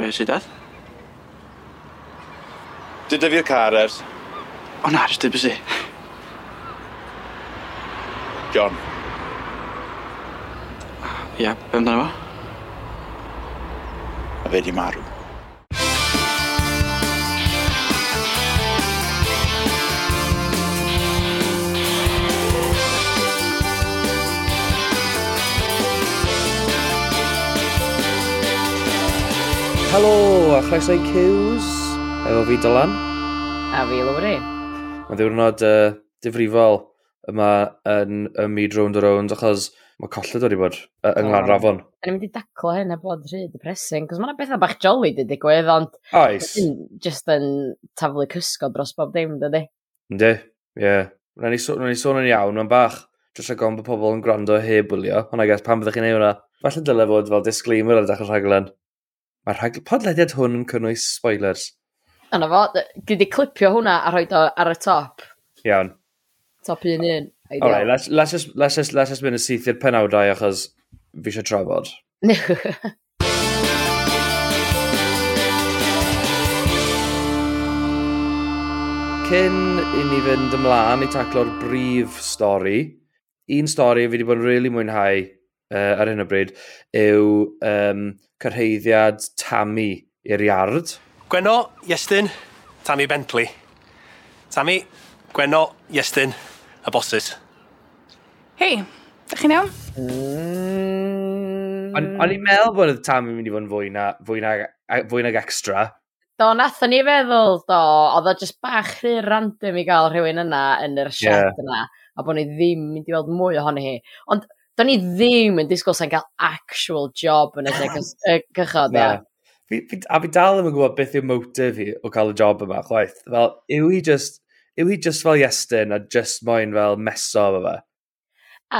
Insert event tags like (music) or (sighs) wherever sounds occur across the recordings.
Be your dad? Did dyfu'r car ers? O na, jyst dibys i. John. Ie, yeah, be amdano fo? A fe di marw. Helo, a chroeso i Cews. Efo fi Dylan. A fi Lowry. Mae ddiwrnod uh, difrifol yma yn y ymwyd round o round, achos mae colled wedi bod uh, yng Nglan Rafon. Da ni'n mynd i daclo hyn a bod rhy depressing, cos mae'n bethau bach jolly di digwydd, ond... Oes. Just yn taflu cysgo dros bob dim, dydy? Ynddi, ie. Yeah. Rwy'n ni, so, ni sôn yn iawn, mae'n bach jyst rhaid gofyn bod pobl yn gwrando heb wylio, ond I guess pan byddwch chi'n ei wneud hwnna. Falle dylai fod fel disclaimer ar ddechrau rhaglen. Mae'r podlediad hwn yn cynnwys spoilers. Yna fo, gyd i clipio hwnna a rhoi o ar y top. Iawn. Top 1 1. Alright, let's, let's, just, let's, just, let's just mynd y syth i'r penawdau achos fi eisiau trafod. (laughs) Cyn i ni fynd ymlaen i taclo'r brif stori, un stori fi wedi bod yn really mwynhau uh, ar hyn o bryd yw um, cyrheiddiad Tammy i'r iard. Gweno, Iestyn, Tammy Bentley. Tammy, Gweno, Iestyn, y bosses. Hei, ydych chi'n iawn? Mm. O'n i'n meddwl bod y Tammy mynd i fod yn fwy na, fwy na, fwy na extra. Do, nath o'n i feddwl, do, oedd o just bach rhy random i gael rhywun yna yn yr siat yeah. yna, a bod ni ddim mynd i weld mwy ohono hi. Ond do'n ni ddim yn disgwyl sa'n cael actual job yn y cychod, ia. Fi, fi, a fi dal ddim yn gwybod beth yw'r motif i o cael y job yma, chwaith. Fel, yw hi just, yw hi just fel iestyn a just moyn fel meso efo fe?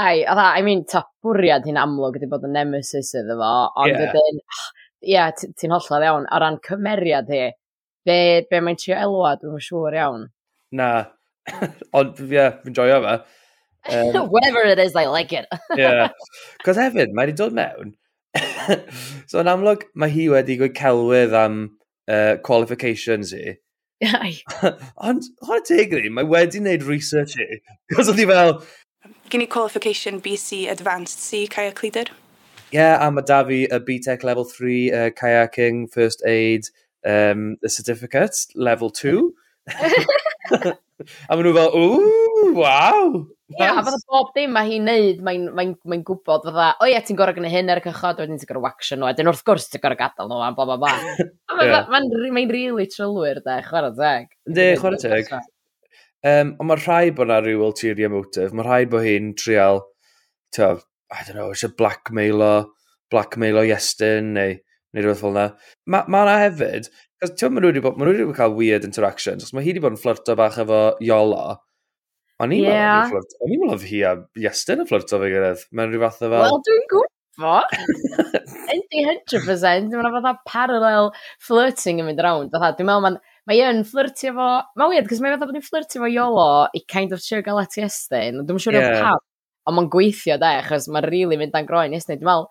Ai, a dda, e, I mean, ta bwriad hi'n amlwg wedi bod yn nemesis iddo fo, ond yeah. ydyn, ie, yeah, ti'n hollol iawn, o ran cymeriad hi, be, be mae'n trio elwa, dwi'n siŵr iawn. Na, (laughs) ond ie, yeah, fi'n joio fe. Um, (laughs) Whatever it is, I like it. (laughs) yeah. Cos hefyd, mae wedi dod mewn. (laughs) so yn amlwg, mae hi wedi gweud celwydd am uh, qualifications i. Ai. Ond, hwn y teg ni, mae wedi wneud research i. Cos oedd hi fel... Gen i qualification BC Advanced C kayak leader. Yeah, I'm a fi a BTEC level 3 uh, kayaking first aid um, the certificate level 2. a maen nhw fel, ooh, wow! Ie, a fydda bob dim mae hi'n neud, mae'n mae mae gwybod fydda, o ie, ti'n gorau gwneud hyn ar y cychod, wedyn ti'n gorau waxio nhw, wedyn wrth gwrs ti'n gorau gadael nhw, a bla bla bla. (laughs) Mae'n mae'n really trylwyr, de, chwarae teg. De, chwarae teg. Um, ond mae rhai bod yna rhyw ulterior motive, mae rhai bod hi'n trial, to, I don't know, eisiau blackmailo, blackmailo Iestyn, neu neu rhywbeth fel yna. Mae ma yna hefyd, cos ti'n meddwl, mae nhw wedi cael weird interactions, cos mae hi wedi bod yn fflirto bach efo Iolo, O'n i'n yeah. meddwl o'n i'n oedd hi a Iestyn yn fflirto fe gyrraedd. Mae'n rhyw fath o fel... Wel, dwi'n gwybod. (laughs) Yndi 100%. Mae'n fath o parallel flirting yn mynd around. Dwi'n meddwl mae'n... Mae yn fflirtio fo... Mae'n weird, cos mae'n fath bod ni'n fflirtio fo Iolo i kind of sure gael at Iestyn. Dwi'n siŵr yeah. pam. Ond mae'n gweithio de, achos mae'n really mynd dan groen Iestyn. Dwi'n meddwl...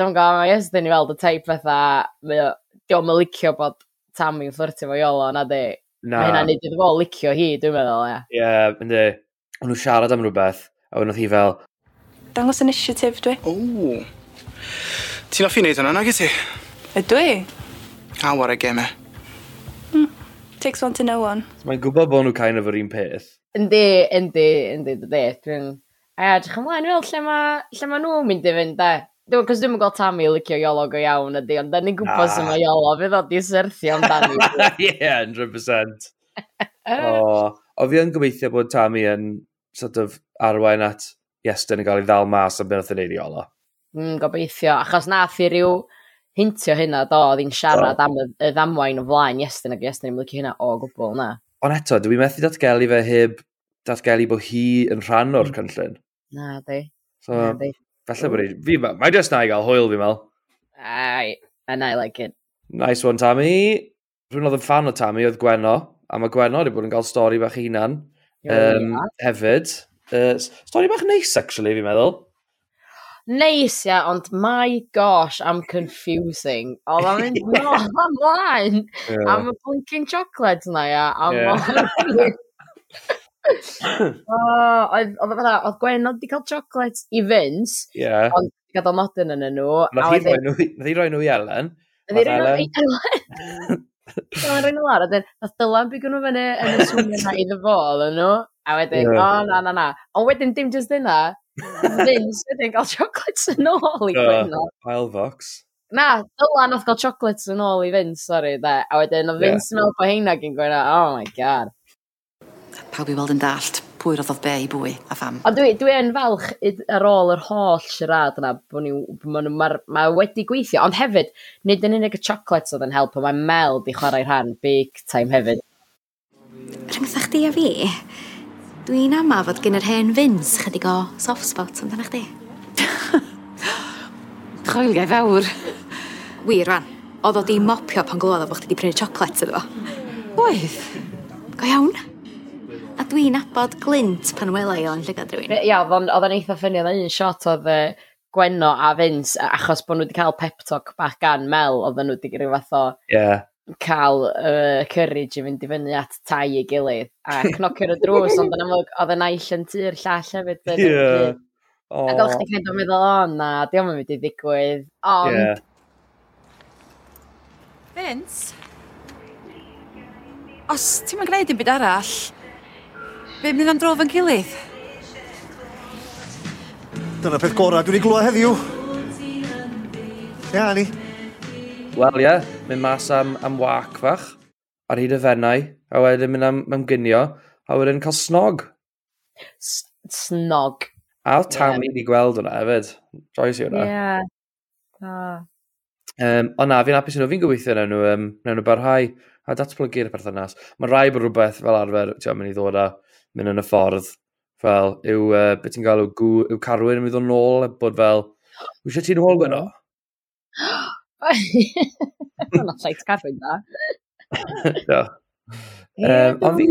Dwi'n gwybod, mae Iestyn i weld y teip fatha... Dwi'n licio bod Tammy'n fflirtio fo Iolo, na di Na. Mae hynna'n neud iddo fo licio hi, dwi'n meddwl, ie. Ie, yeah, ynddi. O'n nhw siarad am rhywbeth, a wedyn oedd hi fel... Dangos initiative, dwi. O! Ti'n offi wneud hwnna, nag i ti? Ydw i? A war y gemau. Mm. Takes one to know one. Mae'n gwybod bod nhw kind of yr un peth. Yndi, yndi, yndi, yndi. Dwi'n... A edrych ymlaen, fel lle mae lle ma nhw'n mynd i fynd, da. Dwi'n cos dwi'n gweld Tammy licio iolo go iawn ydi, ond da ni'n gwybod sy'n ah. mae iolo, fydd o di syrthio amdani. (laughs) Ie, 100%. o, o fi yn gobeithio bod Tammy yn sort of arwain at Iestyn yn cael ei ddal mas am beth yn e ei iolo. Mm, gobeithio, achos nath i ryw hintio hynna do, oedd hi'n siarad am y ddamwain o flaen Iestyn ac Iestyn yn licio hynna o gwbl na. Ond eto, dwi methu datgelu fe heb datgelu bod hi yn rhan o'r mm. cynllun. Na, di. So, na, di. Falle bod fi... Mae just na i gael hwyl, fi mel. Ai, and I like it. Nice one, Tammy. Rwy'n oedd yn fan o Tammy oedd Gwenno, a mae Gwenno wedi bod yn cael stori bach i hunan um, hefyd. Uh, stori bach neis, actually, fi'n meddwl. Neis, ia, ond my gosh, I'm confusing. Oedd am mynd (laughs) mlaen am y blinking chocolate na, ia. Am yeah. (laughs) o, oedd fatha, oedd Gwen oedd wedi cael chocolate i Vince, yeah. ond wedi gadael nodyn yn nhw. Nath hi roi nhw i Ellen. Nath hi roi nhw i Ellen. Nath Dylan rhaid nhw lawr, wedyn, nath Dylan bygwn nhw fyny yn y swnio na iddo fo, oedden nhw, a wedyn, o, na, na, na. Ond wedyn, dim just dyna, Vince wedyn cael chocolates yn ôl i Gwen. Pile Vox. Na, Dylan nath gael chocolates yn ôl i Vince, sorry, de. A wedyn, o Vince yn ôl po heina gyn Gwen, oh my god pawb i weld yn dallt pwy roddodd be i bwy a pham. Ond dwi, dwi yn falch ar ôl yr holl siarad yna, bod ni, ma, ma, ma wedi gweithio, ond hefyd, nid yn unig y chocolates oedd yn helpu, mae Mel di chwarae rhan big time hefyd. Rhyngth chdi a fi, dwi'n ama fod gen yr hen Vince chydig o soft spot amdana chdi. (laughs) Choelgau fawr. Wir, rwan, Oedd o di mopio pan glywodd o bod chdi di prynu chocolates iddo fo. Oedd? Go iawn a dwi'n abod glint pan wela i o'n llygad rhywun. Ia, oedd o'n eitha ffynnu, oedd un shot oedd Gwenno a Vince, achos bod nhw wedi cael pep talk bach gan Mel, oedd nhw wedi gyda fath o yeah. cael uh, courage i fynd i fyny at tai i gilydd. A cnocio'r y drws, ond yn amlwg, oedd yn aill yn tir llall hefyd. Ie. Yeah. A gael chdi chi'n cael meddwl, o na, diolch yn mynd i ddigwydd. Ond... Yeah. Vince? Os ti'n ma'n gwneud yn byd arall, Be mynd am drof yn gilydd? Dyna peth gorau dwi wedi glwad heddiw. Ia, ni. Wel, ie, yeah, mynd mas am, am wac fach, ar hyd y fennau, a wedyn mynd am ymgynio, a wedyn cael snog. S snog. A Tammy yeah. ni gweld hwnna hefyd. Joes i hwnna. Ie. Yeah. Um, o na, fi'n apus nhw, fi'n gobeithio na nhw, um, na nhw barhau a datblygu'r perthynas. Mae rai bod rhywbeth fel arfer, ti'n mynd i ddod â mynd yn y ffordd, fel, yw, uh, beth ti'n galw, gw, yw carwyn yn mynd o'n ôl, bod fel, wysiau ti'n ôl gweno? Mae'n (gasps) llais carwyn da. Do. Um, ond fi...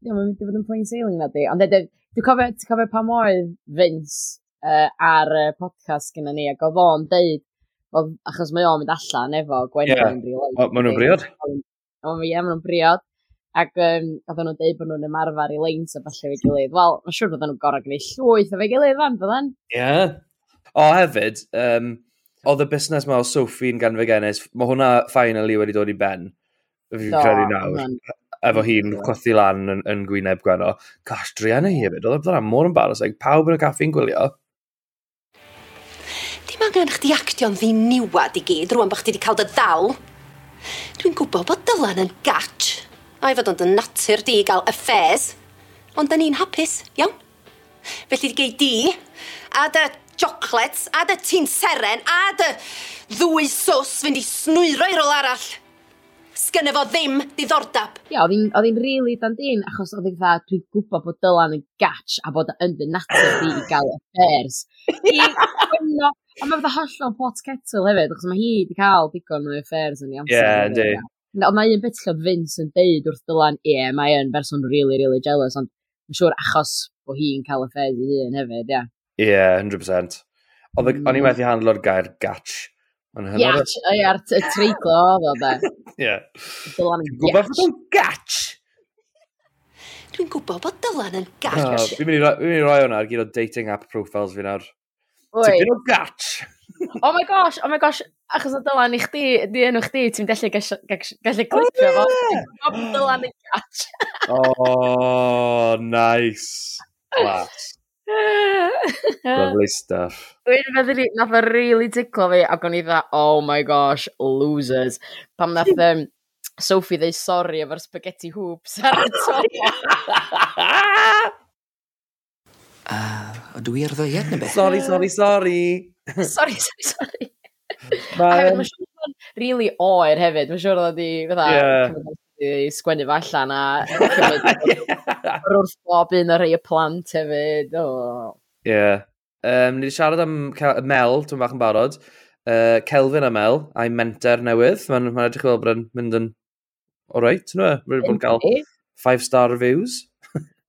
Ie, mae'n mynd i fod yn plain sailing na di. Ond e, dwi'n cofio, ti'n cofio pa mor Vince uh, ar y podcast gyda ni, ac oedd o'n deud, achos mae o'n mynd allan efo Gwenwyn yeah. yn briod. Mae nhw'n briod? Ie, mae nhw'n briod. Ac um, oedden nhw'n dweud bod nhw'n ymarfer i leint a falle fe gilydd. Wel, mae'n siŵr bod nhw'n gorau gwneud llwyth o fe gilydd fan, bydden? Ie. Yeah. O, hefyd, um, oedd y busnes ma o Sophie'n gan fe gennis, mae hwnna finally wedi dod i ben. Fi'n credu nawr. Efo hi'n cwthu lan yn, yn gwyneb gwenno. Gosh, Drianna hi hefyd, oedd e yna mor embarrassing. Pawb yn y caffi'n gwylio. Dim angen chdi actio'n ddi niwad i gyd rwan bod chdi wedi cael dy ddal. Dwi'n gwybod bod Dylan yn gatch. A i fod ond yn natur di gael affairs. Ond da ni'n hapus, iawn? Felly gei di, a dy joclets, a dy tîn seren, a dy ddwy sws fynd i snwyro i rôl arall. Sgynna fo ddim diddordab. Ia, oedd hi'n rili dan dyn, achos oedd hi'n dda, dwi'n gwybod bod Dylan yn gatch a bod yn dy natur di i gael affairs. (laughs) A mae'n fydda hollol pot kettle hefyd, achos mae hi wedi cael digon o'i affairs yn ei amser. Ie, yeah, Ond mae un beth lle Vince yn deud wrth Dylan, ie, yeah, mae yn berson really, really jealous, ond mae'n siŵr achos bod hi'n cael affairs i hun hefyd, ia. Ie, yeah, 100%. Oedd, mm. O'n i mm. methu handlo'r gair gatch. Gatch, o ie, ar y treiglo oedd o de. (laughs) Ie. Dylan yn gatch. Gwybod bod o'n gatch? Dwi'n gwybod bod Dylan yn gatch. Fi'n mynd i roi hwnna ar gyd o dating app profiles fi nawr. Tipyn o gatch. oh my gosh, oh my gosh, achos o dylan i chdi, di enw chdi, ti'n gallu gallu clicio fo. Oh, dylan i gatch. oh, nice. Class. (laughs) Lovely stuff. Dwi'n meddwl i, nath o e really ticlo fi, ac o'n i dda, oh my gosh, losers. Pam nath, um, Sophie ddeu sori efo'r spaghetti hoops ar y top. uh, (laughs) (laughs) Ond dwi ar ddeiad na beth. Sorry, sorry, sorry. (laughs) sorry, sorry, sorry. Mae'n ma siŵr bod really oer hefyd. Mae'n siŵr bod wedi fatha yeah. sgwennu fo allan a (laughs) wrth bob un o rei y plant hefyd. Oh. Yeah. Um, ni wedi siarad am Mel, dwi'n bach yn barod. Uh, Kelvin a Mel, a'i menter newydd. Mae'n ma edrych fel bod yn mynd yn... Alright, ti'n nhw? Mae'n bod yn cael five-star reviews.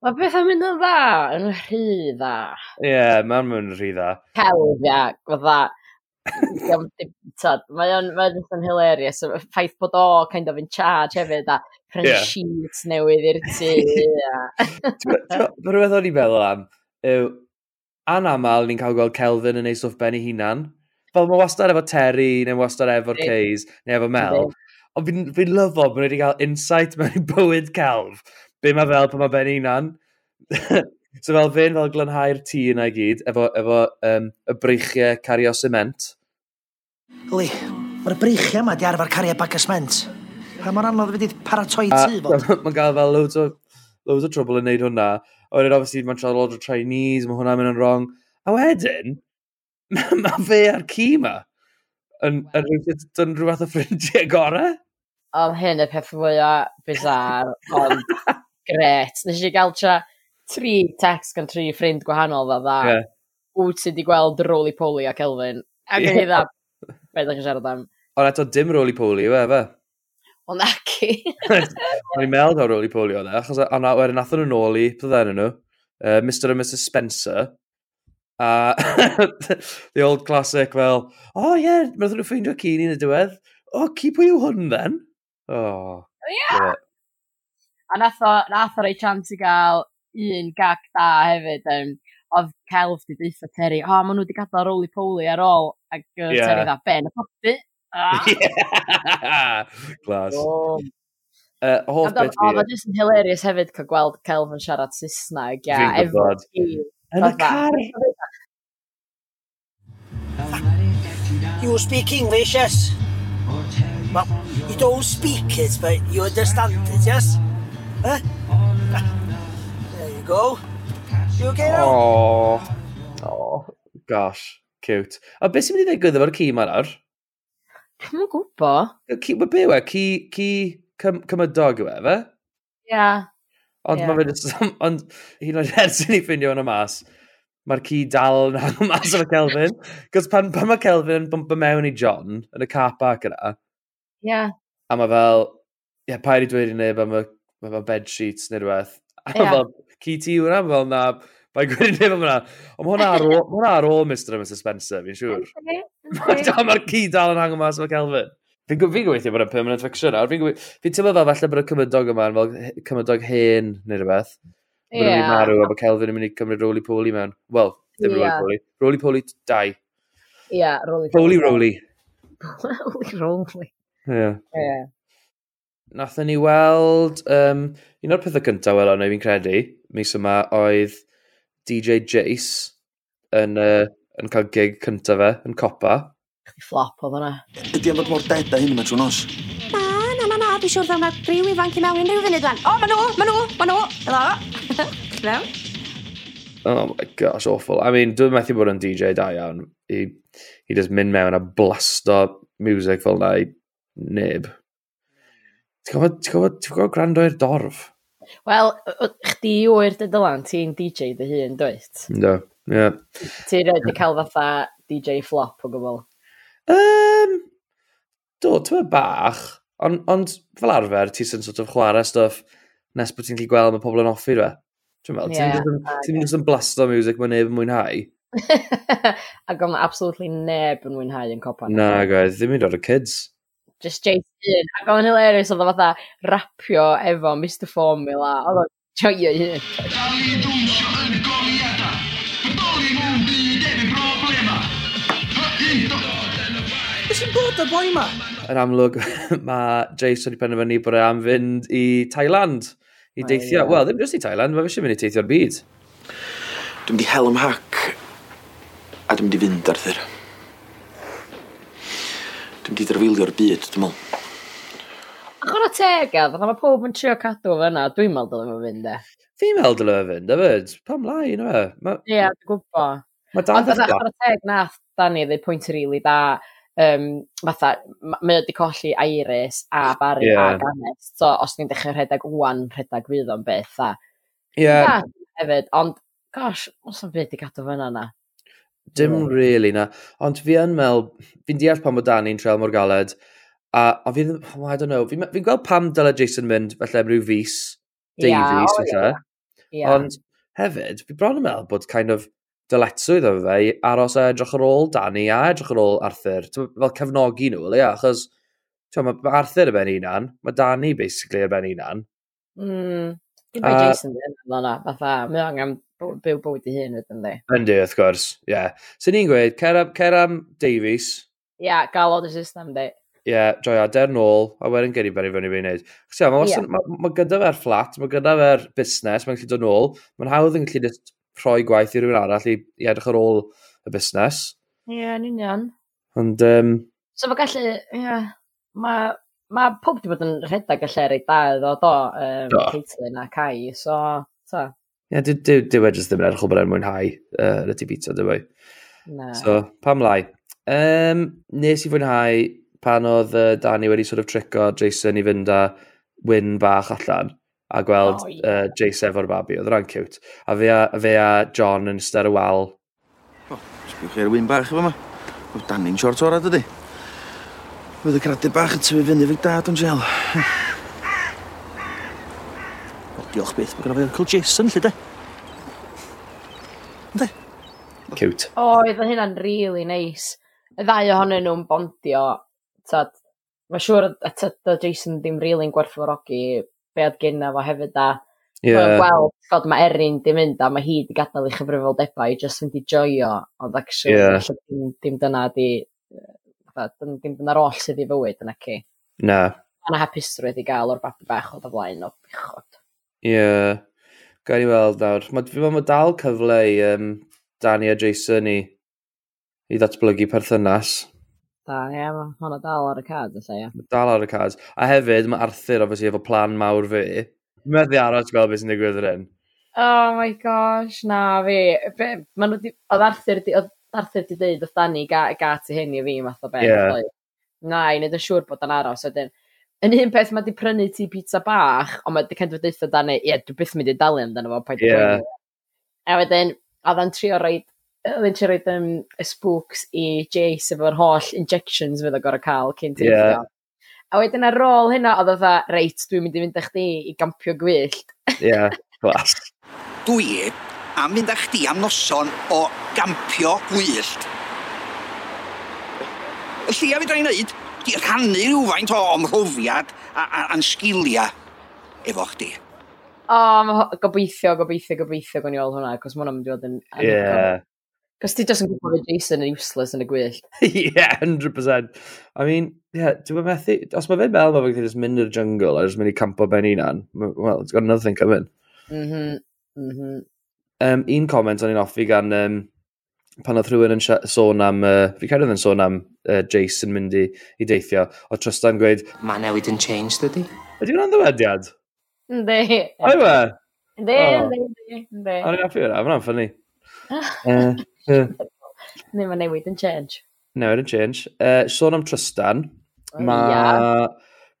Mae beth bethau'n mynd yn dda, yn rhy dda. Ie, yeah, mae'n mynd rhy dda. Celf, ia, fatha. mae o'n mae just yn hilarious. y Ffaith bod o kind of in charge hefyd a friendships yeah. newydd i'r tŷ. Mae rhywbeth o'n i'n meddwl am yw anamal ni'n cael gweld Kelvin yn ei stwff ben ei hunan. Fel mae wastad efo Terry, neu wastad efo'r Ceys, neu efo Mel. Ond fi'n fi lyfo bod wedi cael insight mewn i bywyd celf be mae fel pan mae fe'n unan. (laughs) so fel fe'n fel glynhau'r tŷ yna i gyd, efo, efo um, y breichiau cario sement. Oli, mae'r breichiau yma di arfer cario bag o sement. Pa mor anodd fe di paratoi tŷ fo? (laughs) Mae'n cael fel loads o, loads o trouble yn neud hwnna. A wedyn, obviously, mae'n trafod lot o Chinese, mae hwnna'n mynd yn wrong. A wedyn, (laughs) mae fe a'r ci yma yn, yn, yn rhywbeth o ffrindiau gorau. Am hyn y peth fwyaf bizar, ond gret. Nes i gael tra tri text gan tri ffrind gwahanol dda dda. Yeah. Wyt ti wedi gweld Roli Poli a Kelvin. Ac yn yeah. hydda, beth ydych chi'n siarad am? Ond eto dim Roli Poli, yw e, fe? Ond naci. (laughs) O'n i'n meddwl gael Roli Poli o o'na, e, achos o'na wedyn nathon nhw'n ôl i, pethau nhw, uh, Mr and Mrs Spencer, a (laughs) the old classic fel, oh yeah, mae'n nhw ffeindio cyn yn y diwedd, O, oh, ci pwy yw hwn then? Oh, yeah. yeah. A nath o, nath o rei chance i gael un gag da hefyd. Um, oedd celf di ddeitha Terry, o, oh, maen nhw wedi gadael roli poli ar ôl. Ac uh, yeah. Terry dda, ben y popi. Ah. Glas. Oh. Uh, hoff beth fi. Oedd jyst yn hilarious hefyd cael gweld Celf yn siarad Saesneg. Ia, Fi'n gwybod. Yn y car. You speak English, yes? Well, you don't speak it, but you understand it, yes? Huh? There you go. You okay now? Oh, oh gosh, cute. A beth sy'n mynd i ddigwydd efo'r ci ma'n ar? Dwi'n yn gwybod. Mae be we, ci, ci cym, cymydog yw e, fe? Ie. Yeah. Ond yeah. mae'n ond hyd oed ers i ni ffinio yn y mas, mae'r ci dal yn hang mas o'r Kelvin. Cos pan, pan mae Kelvin yn bwmpa mewn i John yn y car park yna, yeah. a mae fel, ie, yeah, pa i dweud i neb am y mae fel bed sheets neu rhywbeth. (laughs) A yeah. fel, ci ti hwnna, fel na, Mae'n gwneud neb am hwnna. Ond mae hwnna ar ôl, ma ar ôl Mr a Mrs Spencer, fi'n siŵr. (laughs) Mae'r ci dal yn hango mas fel Kelvin. Fi'n fi gweithio bod yn permanent fiction nawr. Fi'n fi teimlo fel falle bod y cymydog yma yn fel cymydog hen neu rhywbeth. Mae'n yeah. marw a bod Kelvin yn mynd i cymryd roli poli mewn. Wel, ddim yeah. roli poli. Roli poli 2. Ie, yeah, roli poli. Roli roli. Roli roli. Ie. Nathon ni weld, um, un o'r pethau cyntaf welon o'n fi'n credu, mis yma, oedd DJ Jace yn, uh, yn cael gig cyntaf fe, yn copa. Chdi flop o fyna. Ydy am fod mor dead a hyn yma trwy nos? Na, na, na, na, dwi'n siŵr fel mae rhyw ifanc i mewn unrhyw funud fan. O, ma nhw, ma nhw, ma nhw, hello. (laughs) Mewn. Oh my gosh, awful. I mean, dwi'n methu bod yn DJ da iawn. He, he just mynd mewn a blasto music fel na i neb. Ti'n gwybod, ti'n gwybod, ti'n gwybod gwrando i'r dorf? Wel, chdi yw'r dydylan, ti'n DJ dy hun, dwyt? Do, ie. Yeah. Ti'n rhaid i cael fatha DJ flop o gwbl? Um, do, ti'n meddwl bach. Ond on, fel arfer, ti'n sy'n sort of chwarae stuff nes bod ti'n cael gweld mae pobl yn offi rwe. Ti'n meddwl, ti'n mynd e. yn blasto music mae neb yn mwynhau. (laughs) Ac o'n absolutely neb yn mwynhau yn copan. Na, gwaith, ddim yn dod o kids just Jace un. Ac o'n hilarious oedd o fatha rapio efo Mr Formula. Oedd o'n joio i Dali dwysio yn i'n bod o'r boi ma? Yn amlwg, (laughs) mae Jace wedi penderfynu bod e am fynd i Thailand. I deithio, wel, ddim jyst i Thailand, mae fe eisiau mynd i teithio'r byd. Dwi'n mynd i hel ym hac, a dwi'n mynd i fynd, Arthur. Mynd i drafeilio'r byd, dwi'n meddwl. Chwrna teg, a fatha mae pob yn trio cadw fo yna, dwi'n meddwl dylai fo fynd, e. Fi'n meddwl dylai fe fynd, yfyd. Pam lai, yna fe? Ie, yeah, dwi'n gwybod. Mae dan ddechrau. Ond chwrna teg nath, Dani, ddweud pwynt rili really, da. Um, fatha, mae wedi colli Iris a Barry yeah. a Ganes. So, os ni'n dechrau rhedeg wwan, rhedeg fydd o'n beth, a... Ie. Yeah. hefyd, ond, gosh, os o'n byd i gadw fyna na. Dim yeah. really na. Ond fi yn mel, fi'n deall pan bod Dani'n treol mor galed. A, a fi ddim, oh, I don't know, fi'n fi gweld pam dyle Jason mynd, felly rhyw fus, deu yeah, fus, oh, felly. Yeah. Ond hefyd, fi bron yn meddwl bod kind of dyletswydd o fe i aros a edrych ar ôl Dani a edrych ar ôl Arthur. Fel cefnogi nhw, le, achos mae Arthur ar ben unan, mae Dani basically ar ben unan. Mm. Dwi'n uh, Jason ddim, fel na, fatha, mae angen byw bywyd i hun wedyn di. Yndi, wrth gwrs, ie. Yeah. So ni'n gweud, cer am, cer am Davies. Ie, yeah, galod y system, di. Ie, yeah, droi ader nôl, a wedyn gyrru i beri fyny fi'n neud. Chos ie, mae yeah. ma, ma gyda fe'r fflat, mae gyda fe'r busnes, mae'n gallu dod nôl, mae'n hawdd yn gallu rhoi gwaith i rhywun arall i, i edrych ar ôl y busnes. Ie, yeah, yn union. Ond, um... So fe gallu, ie, yeah, mae ma pob di bod yn rhedeg y lle reit da iddo, do, um, do. Caitlin a Cai, so, so, Ie, yeah, dyw e jyst ddim yn edrych o bod e'n mwynhau uh, y ti pizza, dyw e. So, pam lai? Um, nes i fwynhau pan oedd uh, Dani wedi sort of trico Jason i fynd â wyn bach allan a gweld oh, yeah. uh, Jason efo'r babi, oedd rhan cute. A fe a, fe a John yn ystod y wal. O, oh, chi'r wyn bach efo yma. O, Dani'n siort orad ydy. Fydd y gradur bach yn tyfu fynd fi dad o'n gel diolch beth, mae gennaf fi Uncle Jason, lle de? Ynddi? Cute. O, oh, oedd hynna'n really nice. Y ddau ohonyn nhw'n bondio, tad, mae siŵr y tad o Jason ddim really'n gwerthfawrogi be oedd gynna fo hefyd a yeah. gweld bod mae Erin di mynd a mae hi di gadael ei chyfrifoldebau i just fynd i joio ond actually yeah. dim, dim dyna di dim, dim dyna'r oll sydd i fywyd yn ac i. Na. Yna hapusrwydd i gael o'r babi bach o dy flaen o bichod. Ie. Yeah. Gael ni weld nawr. Mae fi'n meddwl mae dal cyfle i um, Danny a Jason i, i ddatblygu perthynas. Da, ie, yeah, mae hwnna dal ar y cad, felly, ie. Yeah. Dal ar y card. A hefyd, mae Arthur, obviously, efo plan mawr fi. Mi'n meddwl aros gweld beth sy'n digwydd yr hyn. Oh my gosh, na fi. Be, ma nhw di, oedd Arthur di, oedd Arthur di dweud oedd Danny ga, ga ti hyn i fi, math o beth. Yeah. Na, i wneud yn siŵr bod yn aros, wedyn. So yn un peth mae di prynu ti pizza bach, ond mae di cendfyddaetha dan ni, ie, dwi byth mynd i dalu amdano fo, paid yeah. A wedyn, oedd o'n trio roed, oedd o'n trio roed um, y spooks i Jace efo'r holl injections fydd o gorau cael cyn ti. Yeah. A wedyn ar ôl hynna, oedd oedd reit, dwi'n mynd i fynd â chdi i gampio gwyllt. Ie, yeah, glas. dwi am fynd â chdi am noson o gampio gwyllt. Y llia fi dra'i wneud di rhannu rhywfaint o omhlyfiad a'n sgiliau efo chdi. O, oh, gobeithio, gobeithio, gobeithio gwni ôl hwnna, cos mwna mynd i fod yn... Ie. Cos ti just yn gwybod bod Jason yn useless yn y gwyllt. (laughs) yeah, 100%. I mean, yeah, dwi'n methu... Os mae fe'n meddwl, mae fe'n just mynd i'r jungle a just mynd i campo ben unan, well, it's got another thing coming. Mhm, mm mhm. Mm -hmm. um, un comment o'n i'n offi gan um, pan oedd rhywun yn sôn am, uh, fi cael yn sôn am uh, Jason mynd i, i deithio, o Tristan gweud... Mae newid yn change, dydy? Ydy hwnna'n ddywediad? Ynddi. Oedd e? Ynddi, ynddi, ynddi. Ar i hoffi hwnna, fyna'n ffynnu. (laughs) Neu mae newid yn change. Newid yn change. Uh, sôn am Tristan, oh, mae yeah.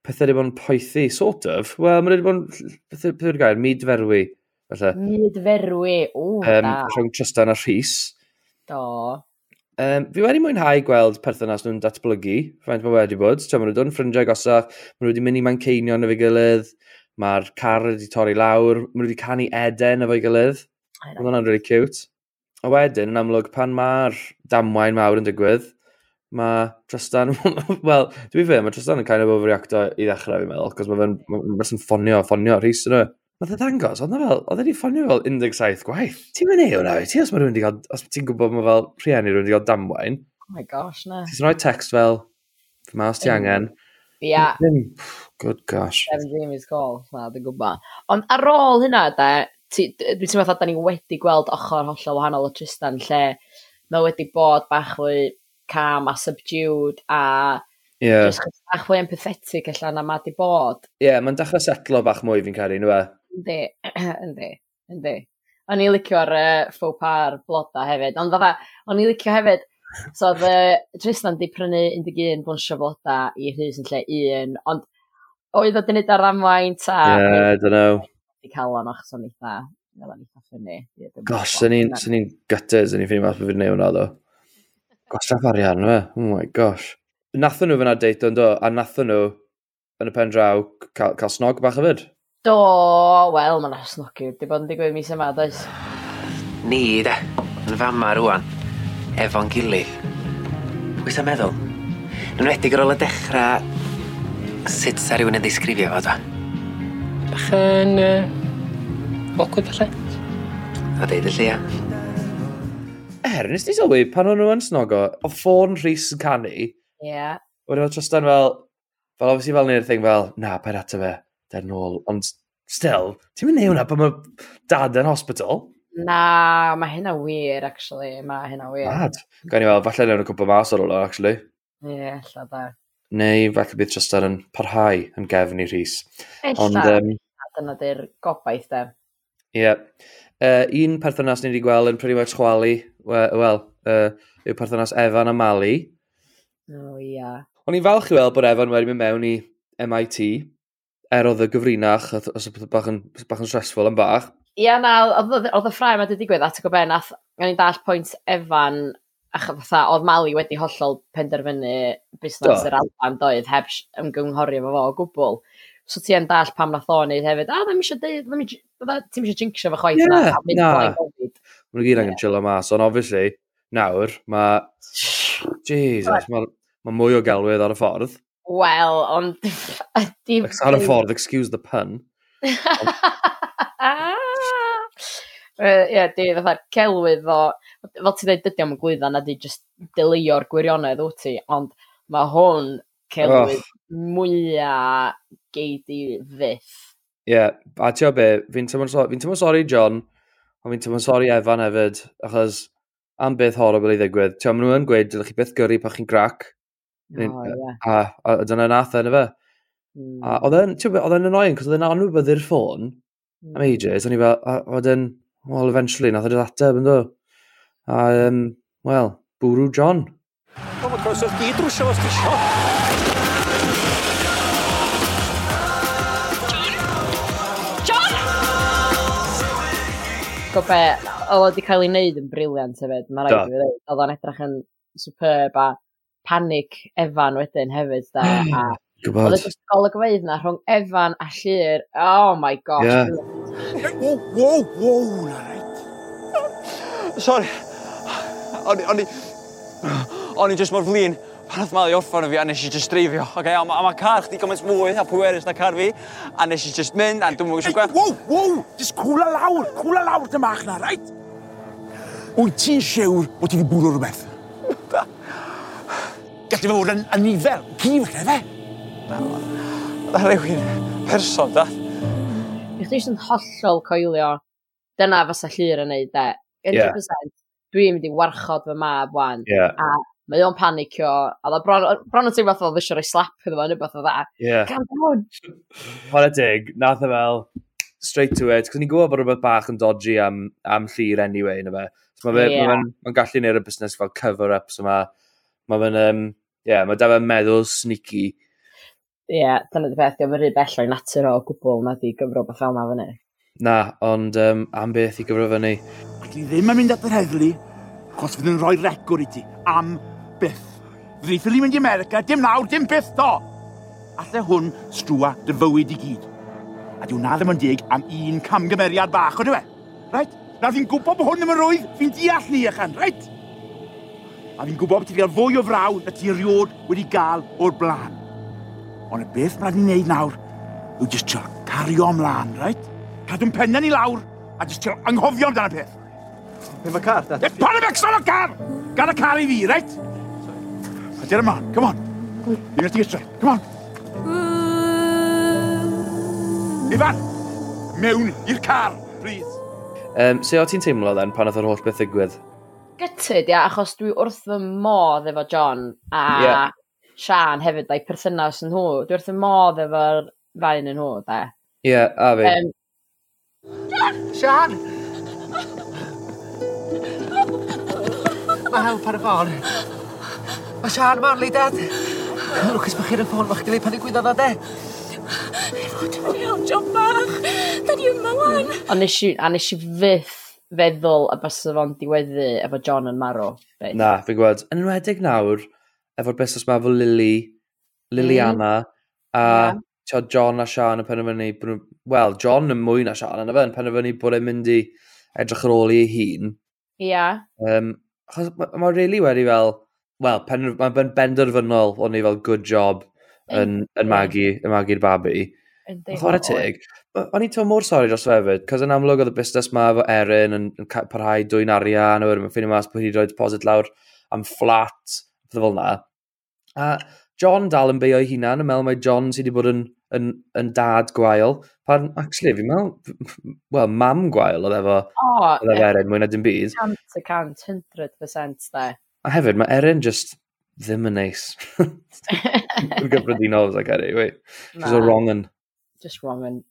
pethau wedi bod yn poethu, sort of. Wel, mae wedi bod yn, beth yw'r gair, midferwi. Midferwi, o, um, da. Rhwng Tristan a Rhys. O. Um, fi wedi mwynhau gweld perthynas nhw'n datblygu, faint mae wedi bod. Mae nhw wedi yn ffrindiau gosach, maen nhw wedi mynd i manceinion efo'i gilydd, mae'r car wedi torri lawr, maen nhw wedi canu eden efo'i gilydd. Mae hwnna'n really cute. A wedyn, yn amlwg, pan mae'r damwain mawr yn digwydd, mae Tristan, (laughs) wel, dwi'n fe, mae Tristan yn kind of overreacto i ddechrau, fi'n meddwl, cos mae fe'n ma, ma ffonio, ffonio, rhys yn y. Nath e ddangos, oedd fel, oedd wedi ffonio fel 17 gwaith. Ti'n mynd ei hwnna, ti os mae rhywun wedi cael, os ti'n gwybod mae fel rhieni rhywun wedi cael damwain. Oh my gosh, na. Ti'n rhoi text fel, fy mas os ti angen. Ia. Yeah. Good gosh. Seven Jamie's call, na, dwi'n gwybod. Ond ar ôl hynna, da, dwi'n teimlo fatha da ni wedi gweld ochr hollol wahanol o Tristan, lle mae wedi bod bach fwy calm a subdued a yeah. just bach fwy empathetic allan a ma di bod. Ie, yeah, mae'n dechrau setlo bach mwy fi'n caru, nhw e? Yndi, (clears throat) yndi, yndi. O'n i licio'r uh, faux par bloda hefyd, ond fatha, o'n i licio hefyd, so oedd uh, Tristan di prynu 11 blwnsio bloda i Rhys yn lle un, ond oedd o di nid ar amwain ta... Yeah, I don't know. Di cael o'n achos o'n eitha, fel o'n eitha ffynnu. Gosh, sy'n ni'n gytys, sy'n ni'n ffynnu mas bod fi'n neud hwnna ddo. Gwastraff arian, fe? Oh my gosh. Nathon nhw fyna deitio yn do, a nathon nhw yn y pen draw cael, cael snog bach o fyd. Do, wel, mae'n asnogi. snogi wedi bod yn digwydd mis yma, does? Ni, de, yn fama rwan, efo'n gilydd. Wyt ti'n meddwl? Yn wedig ar ôl y dechrau, sut sa rhywun yn ddisgrifio fo, dwa? Bach yn... Uh, awkward, falle. A deud y llia. Er, nes ti sylwi, pan o'n nhw yn snogo, o ffôn Rhys yn canu. Ie. Yeah. Wedyn oedd Tristan fel, fel obviously fel ni'r thing fel, na, paid ato fe der nôl. Ond still, ti'n mynd newn hwnna pan mae dad yn hospital? Na, mae hynna wir, actually. Mae hynna wir. Mad. Gawn ni fel, falle newn nhw'n cwmpa mas ar ôl o, actually. Ie, yeah, lla da. Neu falle bydd Tristan yn parhau yn gefn i Rhys. Ond, um, dyna di'r gobaith, de. Ie. Yeah. Uh, un perthynas ni wedi gweld yn pretty much chwalu, wel, well, uh, yw perthynas Evan a Mali. O, oh, ia. Yeah. O'n i'n falch i weld bod Evan wedi mynd mewn i MIT, er oedd y gyfrinach, os oedd bach yn, bach yn stressful yn bach. Ia, na, oedd y ffrau yma wedi digwydd at y gobe, nath, gan i'n dall pwynt Efan, ach, fatha, oedd Mali wedi hollol penderfynu busnes yr Alban doedd heb ymgynghori efo fo o gwbl. So ti yn dall pam nath o'n neud hefyd, a ddim eisiau deud, ddim eisiau jinxio fo chwaith yeah, na. Mae nhw gyd angen chill o mas, ond obviously, nawr, mae... (sighs) Jesus, mae ma mwy o galwydd ar y ffordd. Wel, ond... Ar y ffordd, excuse the pun. (laughs) Ie, di fatha celwydd o... Fel ti dweud, dydy am y gwydda na di just dilio'r gwirionedd wyt ti, ond mae hwn celwydd oh. mwyaf gei di fyth. Ie, yeah, a ti o be, fi'n tymon sori, fi sori John, ond fi'n tymon sori Evan hefyd, achos am beth horrible i ddigwydd. Ti o, maen nhw yn gweud, dylech chi beth gyrru pa chi'n grac, Oh, yeah. A, a a dyna nath e, yn fe. Mm. A hmm. oedd e'n, ti'n oedd e'n annoying, cos oedd e'n anwybod i'r ffôn mm. am hmm. ages, o'n i fel, a oedd e'n, well, eventually, nath e'n ateb yn do. A, um, well, bwrw John. Wel, mae croeso di drwsio os ti John! Gobe, oedd wedi cael ei wneud yn briliant hefyd, mae rhaid i fi ddweud. Oedd o'n edrych yn superb a panic Efan wedyn hefyd da. Mm, a Gwbod. Oedd y golygfeidd na rhwng Efan a Llyr. Oh my gosh. Yeah. Wow, wow, wow, na reit. Sorry. O'n i, o'n i, o'n i just mor flin. Pan oedd Mali orffan o fi, a nes i just dreifio. Okay, a, ma, a mae car chdi gymaint mwy a pwerus na car fi. A nes i just mynd, a dwi'n mwyn eisiau gweld. Wow, wow, just cwla lawr, cwla lawr dy mach na, reit? Wyt ti'n siwr bod ti wedi bwrw rhywbeth? gallu fod yn, anifel, nifer. Ci fe, fe? Rhywun person, da. Bych chi yn hollol coelio, dyna fysa llir yn neud, de. 100%. Yeah. Dwi'n mynd i warchod fy mab wan. Yeah. A mae o'n panicio, a dda bron, bron yn teimlo oedd eisiau rhoi slap iddo fo, neu beth o dda. Yeah. Gan bod! Hwna dig, nath e fel, straight to it, cos ni'n gwybod bod rhywbeth bach yn dodgy am, am llir anyway, yna fe. So mae fe'n yeah. ma, ma, ma gallu neud y busnes fel cover-ups yma. Mae fe'n um, yeah, mae da fe'n meddwl sneaky. Ie, yeah, dyna di beth, gyfer rhywbeth bellai natur o gwbl na di gyfro beth fel na fyny. Na, ond um, am beth i gyfro fyny. Dwi ddim yn mynd at yr heddlu, chos fydd yn rhoi regwr i ti, am byth. Ddreithol i mynd i America, dim nawr, dim byth do! Alla hwn strwa dy fywyd i gyd. A diw na ddim yn dig am un camgymeriad bach, o dwi we? Reit? Na fi'n gwybod bod hwn ddim yn rwydd, fi'n deall ni ychan, reit? a fi'n gwybod bod ti gael fwy o fraw na ti erioed wedi gael o'r blaen. Ond y beth mae'n ni'n neud nawr yw jyst trio cario ymlaen, reit? Cadw'n penna ni lawr a jyst trio anghofio amdano peth. Be mae car, dad? E, pan y becson o car! Gan y car i fi, reit? A dyna man, come on. Ni'n gallu gytre, come on. Ifan, mewn i'r car, please. Um, so, o ti'n teimlo, then, pan oedd yr holl beth ddigwydd? gytyd, ia, achos dwi wrth fy modd efo John a yeah. Sian hefyd, da'i perthynas yn hw. Dwi wrth fy modd efo'r fain yn hw, da. Ie, yeah, a fi. Um, Sian! Mae help ar y ffôn. Mae Sian ma'n lei dad. Lwcus bych chi'n y ffôn, bych chi'n pan i gwyddo o de? Efo, dwi'n iawn, John bach. Da ni yma, wan. A nes i fyth feddwl y bys fo'n diweddu efo John yn marw. Beth. Na, fi'n gwybod. Yn enwedig nawr, efo'r busnes mae efo Lily, Liliana, mm. a yeah. Tio, John a Sian yn penderfynu, wel, John yn mwy na Sian yn efo'n penderfynu bod e'n mynd i edrych ar ôl ei hun. Ia. Yeah. Um, Mae'n ma really wedi fel, wel, mae'n benderfynol o'n i fel good job yn, yn magu, yn magu'r babi. Yn chwarae teg, o'n i'n to mor sori dros fe hefyd, cos yn amlwg oedd y busnes ma efo Erin yn, yn parhau dwy'n arian, a wedyn mae'n ffeinio mas bod hi'n rhoi deposit lawr am fflat, pethau fel na. A John dal yn beio ei hunan, yn meddwl mai John sydd wedi bod yn, yn, yn dad gwael. Pan, actually, fi'n meddwl, wel, mam gwael oedd efo, oh, oedd efo Erin, mwy na dim byd. 100%, 100% da. A hefyd, mae Erin just ddim yn neis. (laughs) Yn gyffredinol, I was like, anyway, she's a wrong-un. Just wrong-un.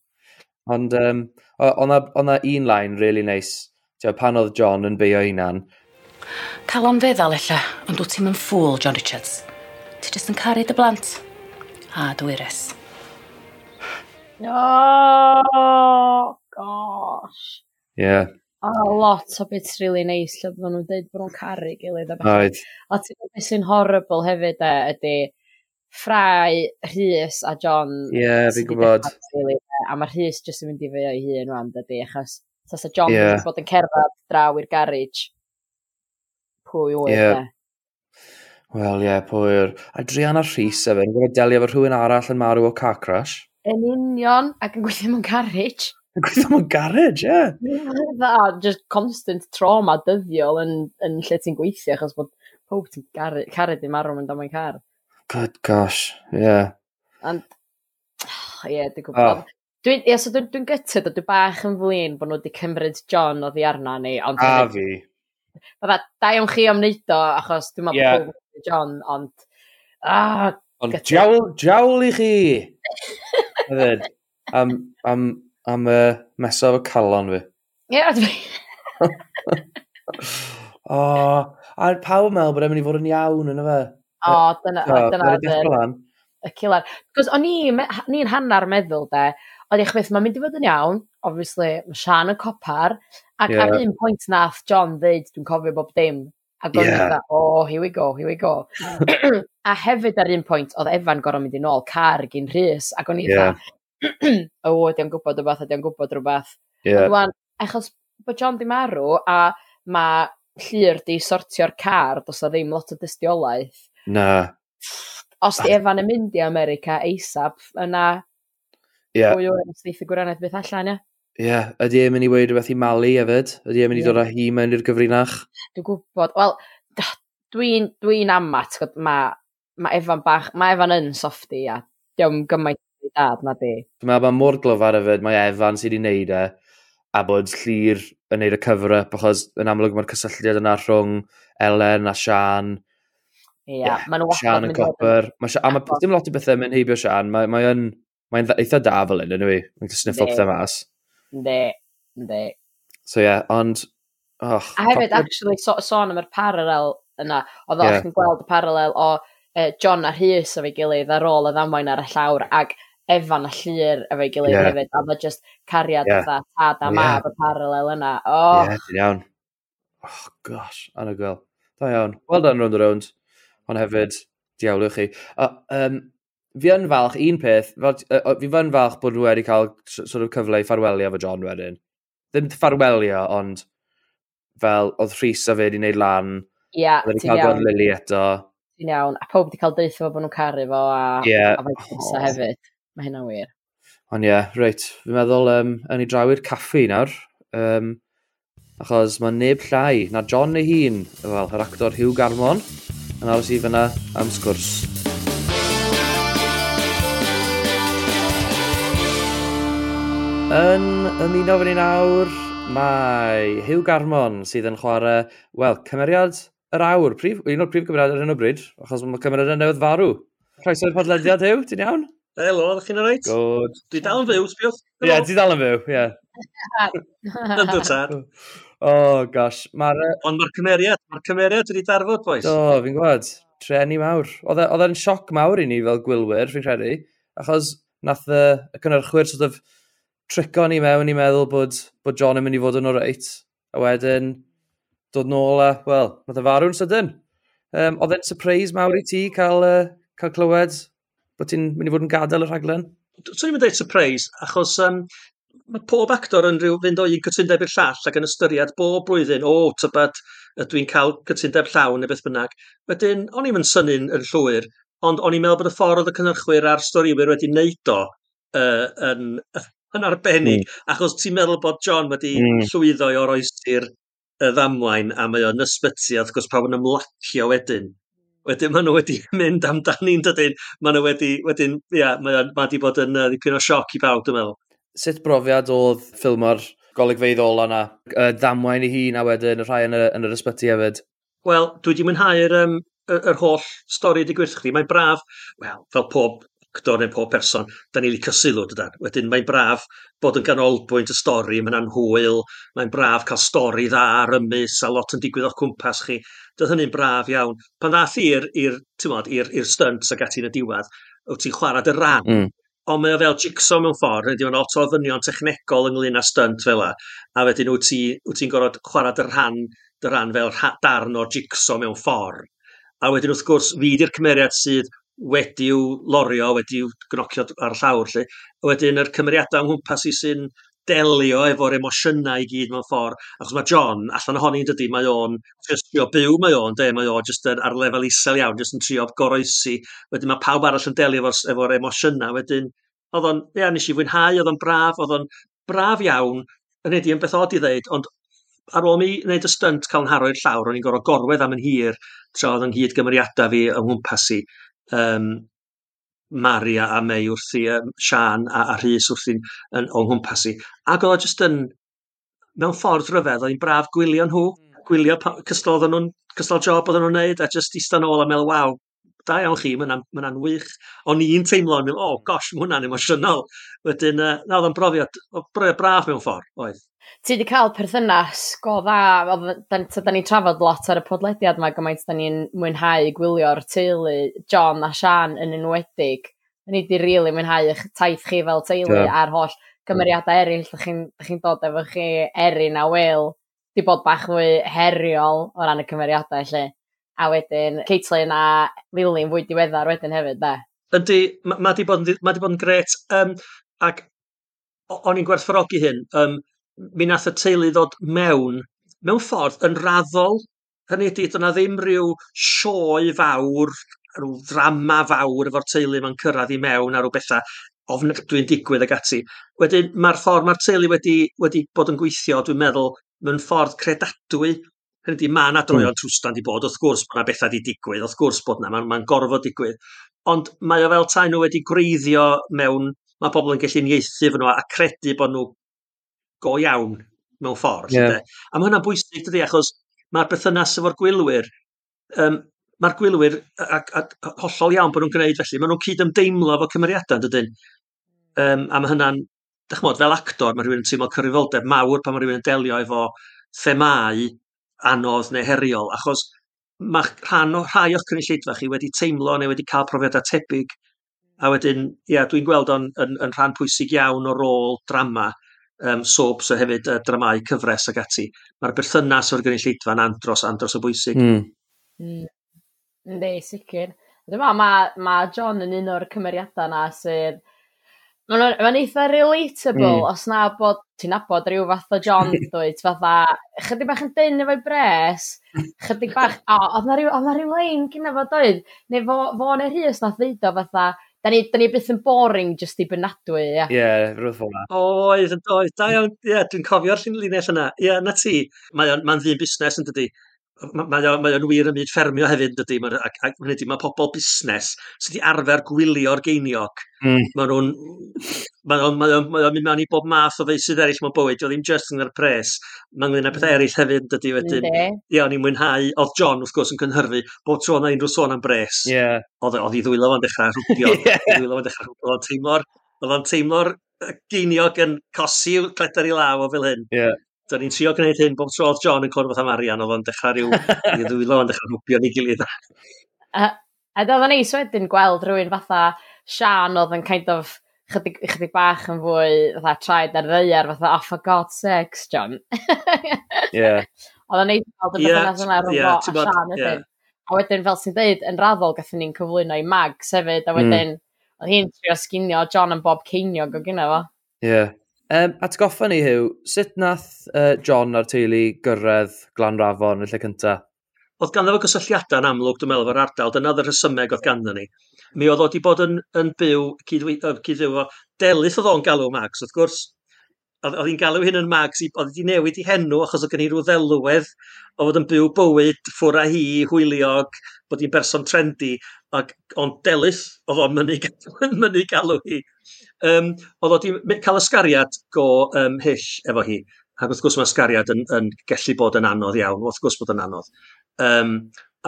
Ond um, o'n na un line really nice. Tio, pan oedd John yn beio hunan. Cael o'n feddwl ella, ond wyt ti'n mynd ffwl, John Richards. Ti jyst yn caru dy blant. A dwi res. No, gosh. Yeah. A lot o bits really nice lle bod nhw'n dweud bod nhw'n caru gilydd. A, right. a ti'n gwybod beth sy'n horrible hefyd e, ydy ffrau Rhys a John. Ie, yeah, fi'n gwybod. Really, a mae Rhys jyst yn mynd i fe o'i hun rwan, dydy, achos tas a John yeah. bod yn cerdded draw i'r garage. Pwy wyr, yeah. E? Wel, ie, yeah, pwyr. A Drian a Rhys efo, yn gwybod delio efo rhywun arall yn marw o car crash. Yn union, ac yn gweithio mewn garage. (laughs) Yn gweithio mewn garage, ie. Yeah. just constant trauma dyddiol yn, yn lle ti'n gweithio, achos bod pob ti'n cared i marw yn dod mewn car. Good gosh, ie. Yeah. Ond, oh, (sighs) ie, yeah, dwi'n gwybod. Oh. Dwi'n yeah, so dwi, dwi gytyd, dwi'n bach yn flin bod nhw wedi cymryd John o ddi arna ni. Ond a fi. Fydda, da iawn chi am wneud o, achos dwi'n meddwl yeah. bod John, ond... Ah, ond jawl, jawl i chi! (laughs) Hefyd, am, am, am uh, meso efo calon fi. Ie, yeah, dwi... (laughs) o, oh, a pawb meddwl bod e'n mynd i fod yn iawn yn y fe. O, dyna, o, dyna, dyna y cilar. Cos o'n ni'n hannar meddwl, de, o'n i'ch beth, mae'n mynd i fod yn iawn, obviously, mae Sian yn copar, ac yeah. ar un pwynt nath John ddeud, dwi'n cofio bob dim, ac o'n yeah. i'n oh, here we go, here we go. (clears throat) a hefyd ar un pwynt, oedd Evan gorau mynd i nôl car gyn Rhys, ac o'n i'n dda, o, oh, ydy o'n gwybod rhywbeth, ydy o'n gwybod rhywbeth. Yeah. Wan, achos bod John di marw, a mae llir di sortio'r car, dos o ddim lot o dystiolaeth, Na. Os di Efan yn mynd i America ASAP, yna yeah. fwy o ymwneud gwirionedd beth allan, ie. Ie, ydy e'n mynd i weid rhywbeth i Mali hefyd? Ydy e'n mynd i dod â hi mewn i'r gyfrinach? Dwi'n gwybod, wel, dwi'n dwi, dwi amma, mae ma Evan bach, mae Evan yn softi, a diolch gymaint i dad na di. Dwi'n meddwl bod mor glyfar hefyd, mae Evan sydd wedi wneud e, a bod llir yn neud y cyfrau, achos yn amlwg mae'r cysylltiad yna rhwng Elen a Sian, Ie, yeah, maen nhw Sian yn copper. Mae Sian, a mae dim lot o bethau mynd heibio Sian. Mae'n mae mae eitha da fel un, ynwy. E? Mae'n sniffo pethau mas. Ne, ne. So ie, yeah, ond... Oh, a hefyd, copper... actually, so, sôn am yr paralel yna, oedd yeah. chi'n gweld y paralel o uh, John a Rhys efo'i gilydd ar ôl y ddamwain ar y llawr, ag Evan a Llyr efo'i gilydd yeah. hefyd, a mae just cariad yeah. fatha tad a mab yeah. y paralel yna. Oh. Ie, yeah, iawn. Oh, gosh, anhygoel. Da iawn. Well done, round the round ond hefyd, diawlwch chi. A, um, fi yn falch, un peth, fi yn falch bod nhw wedi cael sort of cyfle i ffarwelio efo John wedyn. Ddim ffarwelio, ond fel oedd Rhys a fe wedi wneud lan. Ie, yeah, ti'n cael gweld Lily eto. Ti'n iawn, a pob wedi cael deithio fo bod nhw'n caru fo a, yeah. a fe Rhys a hefyd. Mae hynna'n wir. Ond ie, yeah, reit, fi'n meddwl um, yn ei draw i'r caffi nawr. Um, achos mae neb llai na John ei hun, fel yr actor Hugh Garmon yn aros i fyna am sgwrs. Yn ymuno fyny nawr, mae Hugh Garmon sydd yn chwarae, wel, cymeriad yr awr, prif, un o'r prif cymeriad ar hyn o bryd, achos mae cymeriad yn newydd farw. Croeso'r podlediad, Hugh, ti'n iawn? Helo, ydych chi'n rhaid? Good. Dwi dal yn fyw, sbiwch. Ie, yeah, ti dal yn fyw, ie. Yeah. Yn dwi tad. (laughs) Oh, gosh. Mae'r... Ond mae'r cymeriad, mae'r cymeriad wedi darfod, boys. Do, fi'n gwybod. Treni mawr. E, oedd e'n sioc mawr i ni fel gwylwyr, fi'n credu. Achos nath y, y cynnyrchwyr sort of trico ni mewn i meddwl bod, bod John yn mynd i fod yn o reit. A wedyn, dod nôl a, wel, nath y farw'n sydyn. Um, oedd e'n surprise mawr i ti cael, uh, cael clywed bod ti'n mynd i fod yn gadael y rhaglen? Swn i'n mynd dweud surprise, achos um, mae pob actor yn rhyw fynd o un cytundeb i'r llall ac yn ystyried bob blwyddyn, o, oh, tybed, dwi'n cael cytundeb llawn neu beth bynnag. Wedyn, o'n i'n synnu'n yn llwyr, ond o'n i'n meddwl bod y ffordd oedd y cynnyrchwyr a'r storiwyr wedi wneud o uh, yn, yn arbennig, mm. achos ti'n meddwl bod John wedi mm. llwyddo i o'r oestir y ddamwain a mae o'n ysbyty, a wrth gwrs pawb yn ymlacio wedyn. Wedyn maen nhw wedi (laughs) mynd amdani'n dydyn, maen nhw wedi, wedyn, ia, yeah, mae wedi bod yn uh, dipyn o sioc i bawb, dwi'n meddwl. Sut brofiad oedd ffilmo'r golygfeidd ola yna, y ddamwain i hun a wedyn y rhai yn, y, yn yr ysbyty hefyd? Wel, dwi wedi mwynhau'r um, yr holl stori di gwirth chi. Mae'n braf, wel, fel pob actor neu pob person, da ni licio sylw dydan. Wedyn mae'n braf bod yn ganolbwynt y stori, mae'n anhwyl, mae'n braf cael stori dda ar ymys, a lot yn digwydd o'ch cwmpas chi. Doedd hynny'n braf iawn. Pan ddath i'r, stunts ag ati yn y diwedd, wyt ti'n chwarae dy ran mm ond mae o fel jigsaw mewn ffordd, ydy o'n lot o ddynion technegol ynglyn â stunt fel la, a wedyn wyt ti'n ti, gorfod chwarae dy rhan, dy rhan fel darn o'r jigsaw mewn ffordd. A wedyn wrth gwrs, fi di'r cymeriad sydd wedi'w lorio, wedi'w gnocio ar llawr, lle. Wedyn yr cymeriadau o'n nghwmpas i sy'n delio efo'r emosiynau i gyd mewn ffordd. Achos mae John, allan ohoni yn dydy, mae o'n ffyrstio byw, mae o'n, de, mae o'n just ar lefel isel iawn, just yn trio goroesi. Wedyn mae pawb arall yn delio efo'r efo, emosiynau. Wedyn, oedd o'n, ia, nes i fwynhau, oedd o'n braf, oedd o'n braf iawn. Yn edrych yn beth oed i ddeud, ond ar ôl mi wneud y stunt cael yn haro i'r llawr, o'n i'n gorfod gorwedd am yn hir tra oedd yn hyd gymeriadau fi yng nghwmpas i. Um, Maria a May wrthi um, Sian a, a Rhys wrthi'n yn, o'n nghwmpas i. Ac oedd jyst yn, mewn ffordd rhyfedd, oedd hi'n braf gwylio nhw, hmm. gwylio pa, cystal oedden nhw'n, cystal job oedden nhw'n neud, a jyst eistedd ôl a meddwl, waw, da iawn chi, mae'n ma wych. O'n i'n teimlo, o oh, gosh, mae hwnna'n emosiynol. Wedyn, uh, na, oedd o'n brofiad, brofiad braf mewn ffordd, oedd. Ti wedi cael perthynas go dda, da ni'n trafod lot ar y podlediad yma gymaint da ni'n mwynhau gwylio'r teulu John a Sian yn enwedig. Da ni wedi rili really mwynhau eich taith chi fel teulu yeah. a'r holl gymeriadau eraill. Da chi'n chi dod efo chi erin a wil, di bod bach fwy heriol o ran y cymeriadau lle a wedyn Caitlin a Lilyn fwy diweddar wedyn hefyd, da. Ydy, mae ma di bod, ma di bod yn gret, um, ac o'n i'n gwerthfawrogi hyn, um, mi nath y teulu ddod mewn, mewn ffordd yn raddol, hynny ydy, dyna ddim rhyw sioe fawr, rhyw ddrama fawr efo'r teulu mae'n cyrraedd i mewn a rhyw bethau ofnadwy'n digwydd ag ati. Wedyn, mae'r ffordd mae'r teulu wedi, wedi bod yn gweithio, dwi'n meddwl, mewn ffordd credadwy Hynny ydy, mae yna hmm. droion trwstan di bod, wrth gwrs bod yna bethau di digwydd, wrth gwrs bod yna, mae'n ma gorfod digwydd. Ond mae o fel tai nhw wedi greiddio mewn, mae pobl yn gallu nieithu fy nhw a credu bod nhw go iawn mewn ffordd. Yeah. A mae hwnna'n bwysig dydy, achos mae'r berthynas efo'r gwylwyr, um, mae'r gwylwyr a, a, a, hollol iawn bod nhw'n gwneud felly, mae nhw'n cyd ymdeimlo efo cymeriadau, dydyn. Um, a mae hynna'n, dych mod, fel actor, mae rhywun yn teimlo cyfrifoldeb mawr pan mae rhywun yn delio efo themau anodd neu heriol, achos mae rhan o rhai o'ch cynulleidfa chi wedi teimlo neu wedi cael profiadau tebyg, a wedyn, ia, dwi'n gweld o'n yn, yn rhan pwysig iawn o rôl drama, um, soaps so hefyd uh, dramau cyfres ag ati. Mae'r berthynas o'r gynulleidfa'n andros, andros o bwysig. Mm. Mm. Ynddi, sicr. Dyma, mae ma John yn un o'r cymeriadau na sydd Mae'n ma eitha relatable mm. os na bod ti'n nabod rhyw fath o John (laughs) dwyt, fatha, chydig bach yn dyn efo'i bres, chydig bach, o, oedd na rhyw, oedd na rhyw lein gyda fo doedd, neu fo, fo neu Rhys nath ddeud o fatha, Da ni, da ni byth yn boring just i bynadwy, ia. Ie, yeah, rwy'n fel na. oedd, yn. Da iawn, ie, yeah, dwi'n cofio'r llun linell yna. Ie, yeah, na ti. Mae'n ma ddyn busnes yn dydi mae, o, mae o'n wir ym myd ffermio hefyd, dydy, ac, ac hynny mae pobl busnes sydd wedi arfer gwylio'r geiniog. Mm. Mae nhw'n... Mae o'n mae mae mynd mewn i bob math o feisydd eraill mewn bywyd, oedd ddim just yn yr pres. Mae ynglyn â pethau eraill hefyd, dydy, wedyn. Ie, o'n i'n mwynhau, oedd John, wrth gwrs, yn cynhyrfu bob tro na unrhyw sôn am bres. Yeah. Oedd, i ddwylo fo'n dechrau rhwbio, (laughs) ddwylo fo'n dechrau rhwbio, oedd o'n teimlo'r, oedd o'n teimlo'r geiniog yn cosi cledar i law o fel hyn. Yeah. Da ni'n trio gwneud hyn bob tro oedd John yn cwrdd am Arian, oedd o'n dechrau rhyw i (laughs) ddwylo, o'n dechrau rhwbio ni gilydd. a, a oedd o'n neis wedyn gweld rhywun fatha Sian oedd yn kind of chydig, chydig bach yn fwy fatha traed ar ddeiar, fatha, oh, for God's sakes, John. (laughs) yeah. Oedd o'n neud gweld y bethau yna rhwng yeah, a Sian ydyn. A wedyn, fel sy'n dweud, yn raddol gathen ni'n cyflwyno i mag sefyd, a mm. wedyn, mm. oedd hi'n trio sginio John yn bob ceiniog o gyna fo. Ie. Yeah. Um, atgoffa ni, hyw, sut nath uh, John a'r teulu gyrraedd Glanrafon yn lle cyntaf? Oedd ganddo fo gysylltiadau yn amlwg, dwi'n meddwl, efo'r ardal. Dyna oedd y rhesymeg oedd ganddo ni. Mi oedd o wedi bod yn, yn byw, cyd-fyw o, delith oedd o'n galw Max, wrth gwrs, oedd hi'n galw hyn yn Mags, oedd hi newid i henw achos oedd gen i rhyw ddelwedd o fod yn byw bywyd ffwr a hi, hwyliog, bod hi'n berson trendy, ac ond delith oedd o'n mynd i (laughs) galw hi. Um, oedd o wedi cael ysgariad go um, hyll efo hi, ac wrth gwrs mae ysgariad yn, yn gallu bod yn anodd iawn, wrth gwrs bod yn anodd. Um,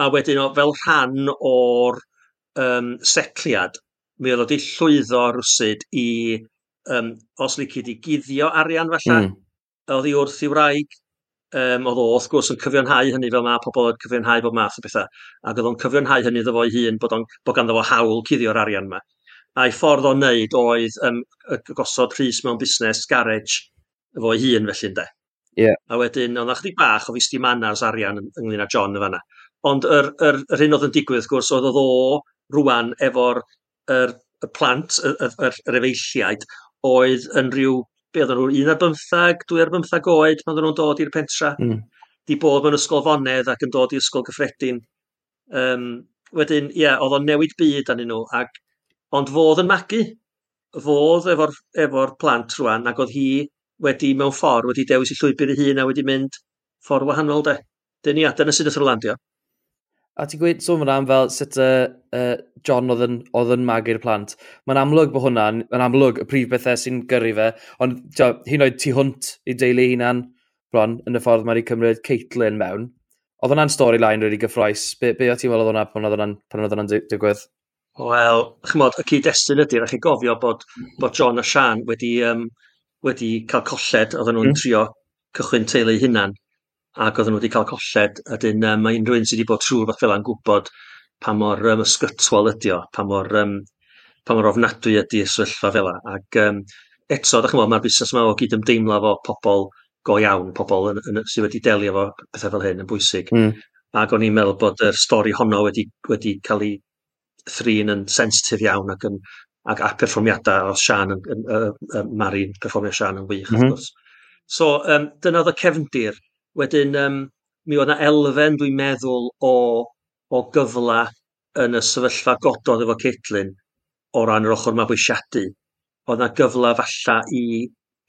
a wedyn o, fel rhan o'r um, setliad, mi oedd o wedi llwyddo rwsyd i, um, os lici di guddio arian falle, mm. oedd hi wrth i wraig, um, oedd o wrth gwrs yn cyfiawnhau hynny fel mae pobl yn cyfiawnhau bob math o bethau, ac oedd o'n cyfiawnhau hynny ddefo ei hun bod, on, bod ganddo fo hawl cuddio'r arian yma a'i ffordd o wneud oedd um, gosod Rhys mewn busnes garage efo'i hun felly ynde. Yeah. A wedyn, oedd chdi bach o fisti mannars arian ynglyn â John y fanna. Ond yr, yr, yr hyn oedd yn digwydd, gwrs, oedd o rwan efo'r er, y plant, yr, yr, yr efeilliaid, oedd yn rhyw, be oedden nhw, un ar 15, 2 ar 15 oed, pan oedden nhw'n dod i'r pentra. Mm. Di bod mewn ysgol fonedd ac yn dod i ysgol gyffredin. Um, wedyn, ie, yeah, oedd o'n newid byd anyn nhw, ac Ond fodd yn magu, fodd efo'r efo plant rwan ac oedd hi wedi mewn ffordd wedi dewis i llwybr ei hun a wedi mynd ffordd wahanol de. Dyn ni adyn y sydd wrth landio. A ti'n gweud sôn fan am fel sut uh, uh, John oedd yn, oedd yn magu'r plant. Mae'n amlwg bod hwnna'n, mae'n amlwg y prif bethau sy'n gyrru fe, ond tio, hyn oed tu hwnt i deulu hunan bron yn y ffordd mae wedi cymryd Caitlin mewn. Oedd hwnna'n storyline rili really gyffroes. Be, be o ti'n meddwl oedd hwnna pan oedd hwnna'n digwydd? Wel, chymod, y cyd-destun ydy, rhaid chi gofio bod, bod John a Sian wedi, um, wedi cael colled, oedden nhw'n mm. trio cychwyn teulu hunan, ac oedden nhw wedi cael colled, a dyn um, mae unrhyw un sydd wedi bod trwy'r fath fel yn gwybod pa mor um, ysgytwol ydy o, pa mor, um, pa mor ofnadwy ydy y sefyllfa fel yna. ac um, eto, da chymod, mae'r busnes yma o gyd ymdeimlo fo pobl go iawn, pobl yn, yn, sydd wedi delio fo pethau fel hyn yn bwysig. Mm. Ac o'n i'n meddwl bod y stori honno wedi, wedi cael ei thrin yn sensitif iawn ac yn ac a perfformiadau o Sian yn, yn, yn, yn Mari'n perfformio Sian yn wych, mm -hmm. wrth gwrs. So, um, dyna oedd y cefndir. Wedyn, um, mi oedd yna elfen, dwi'n meddwl, o, o gyfla yn y sefyllfa gododd efo Caitlin o ran yr ochr mabwysiadu. Oedd yna gyfla falla i,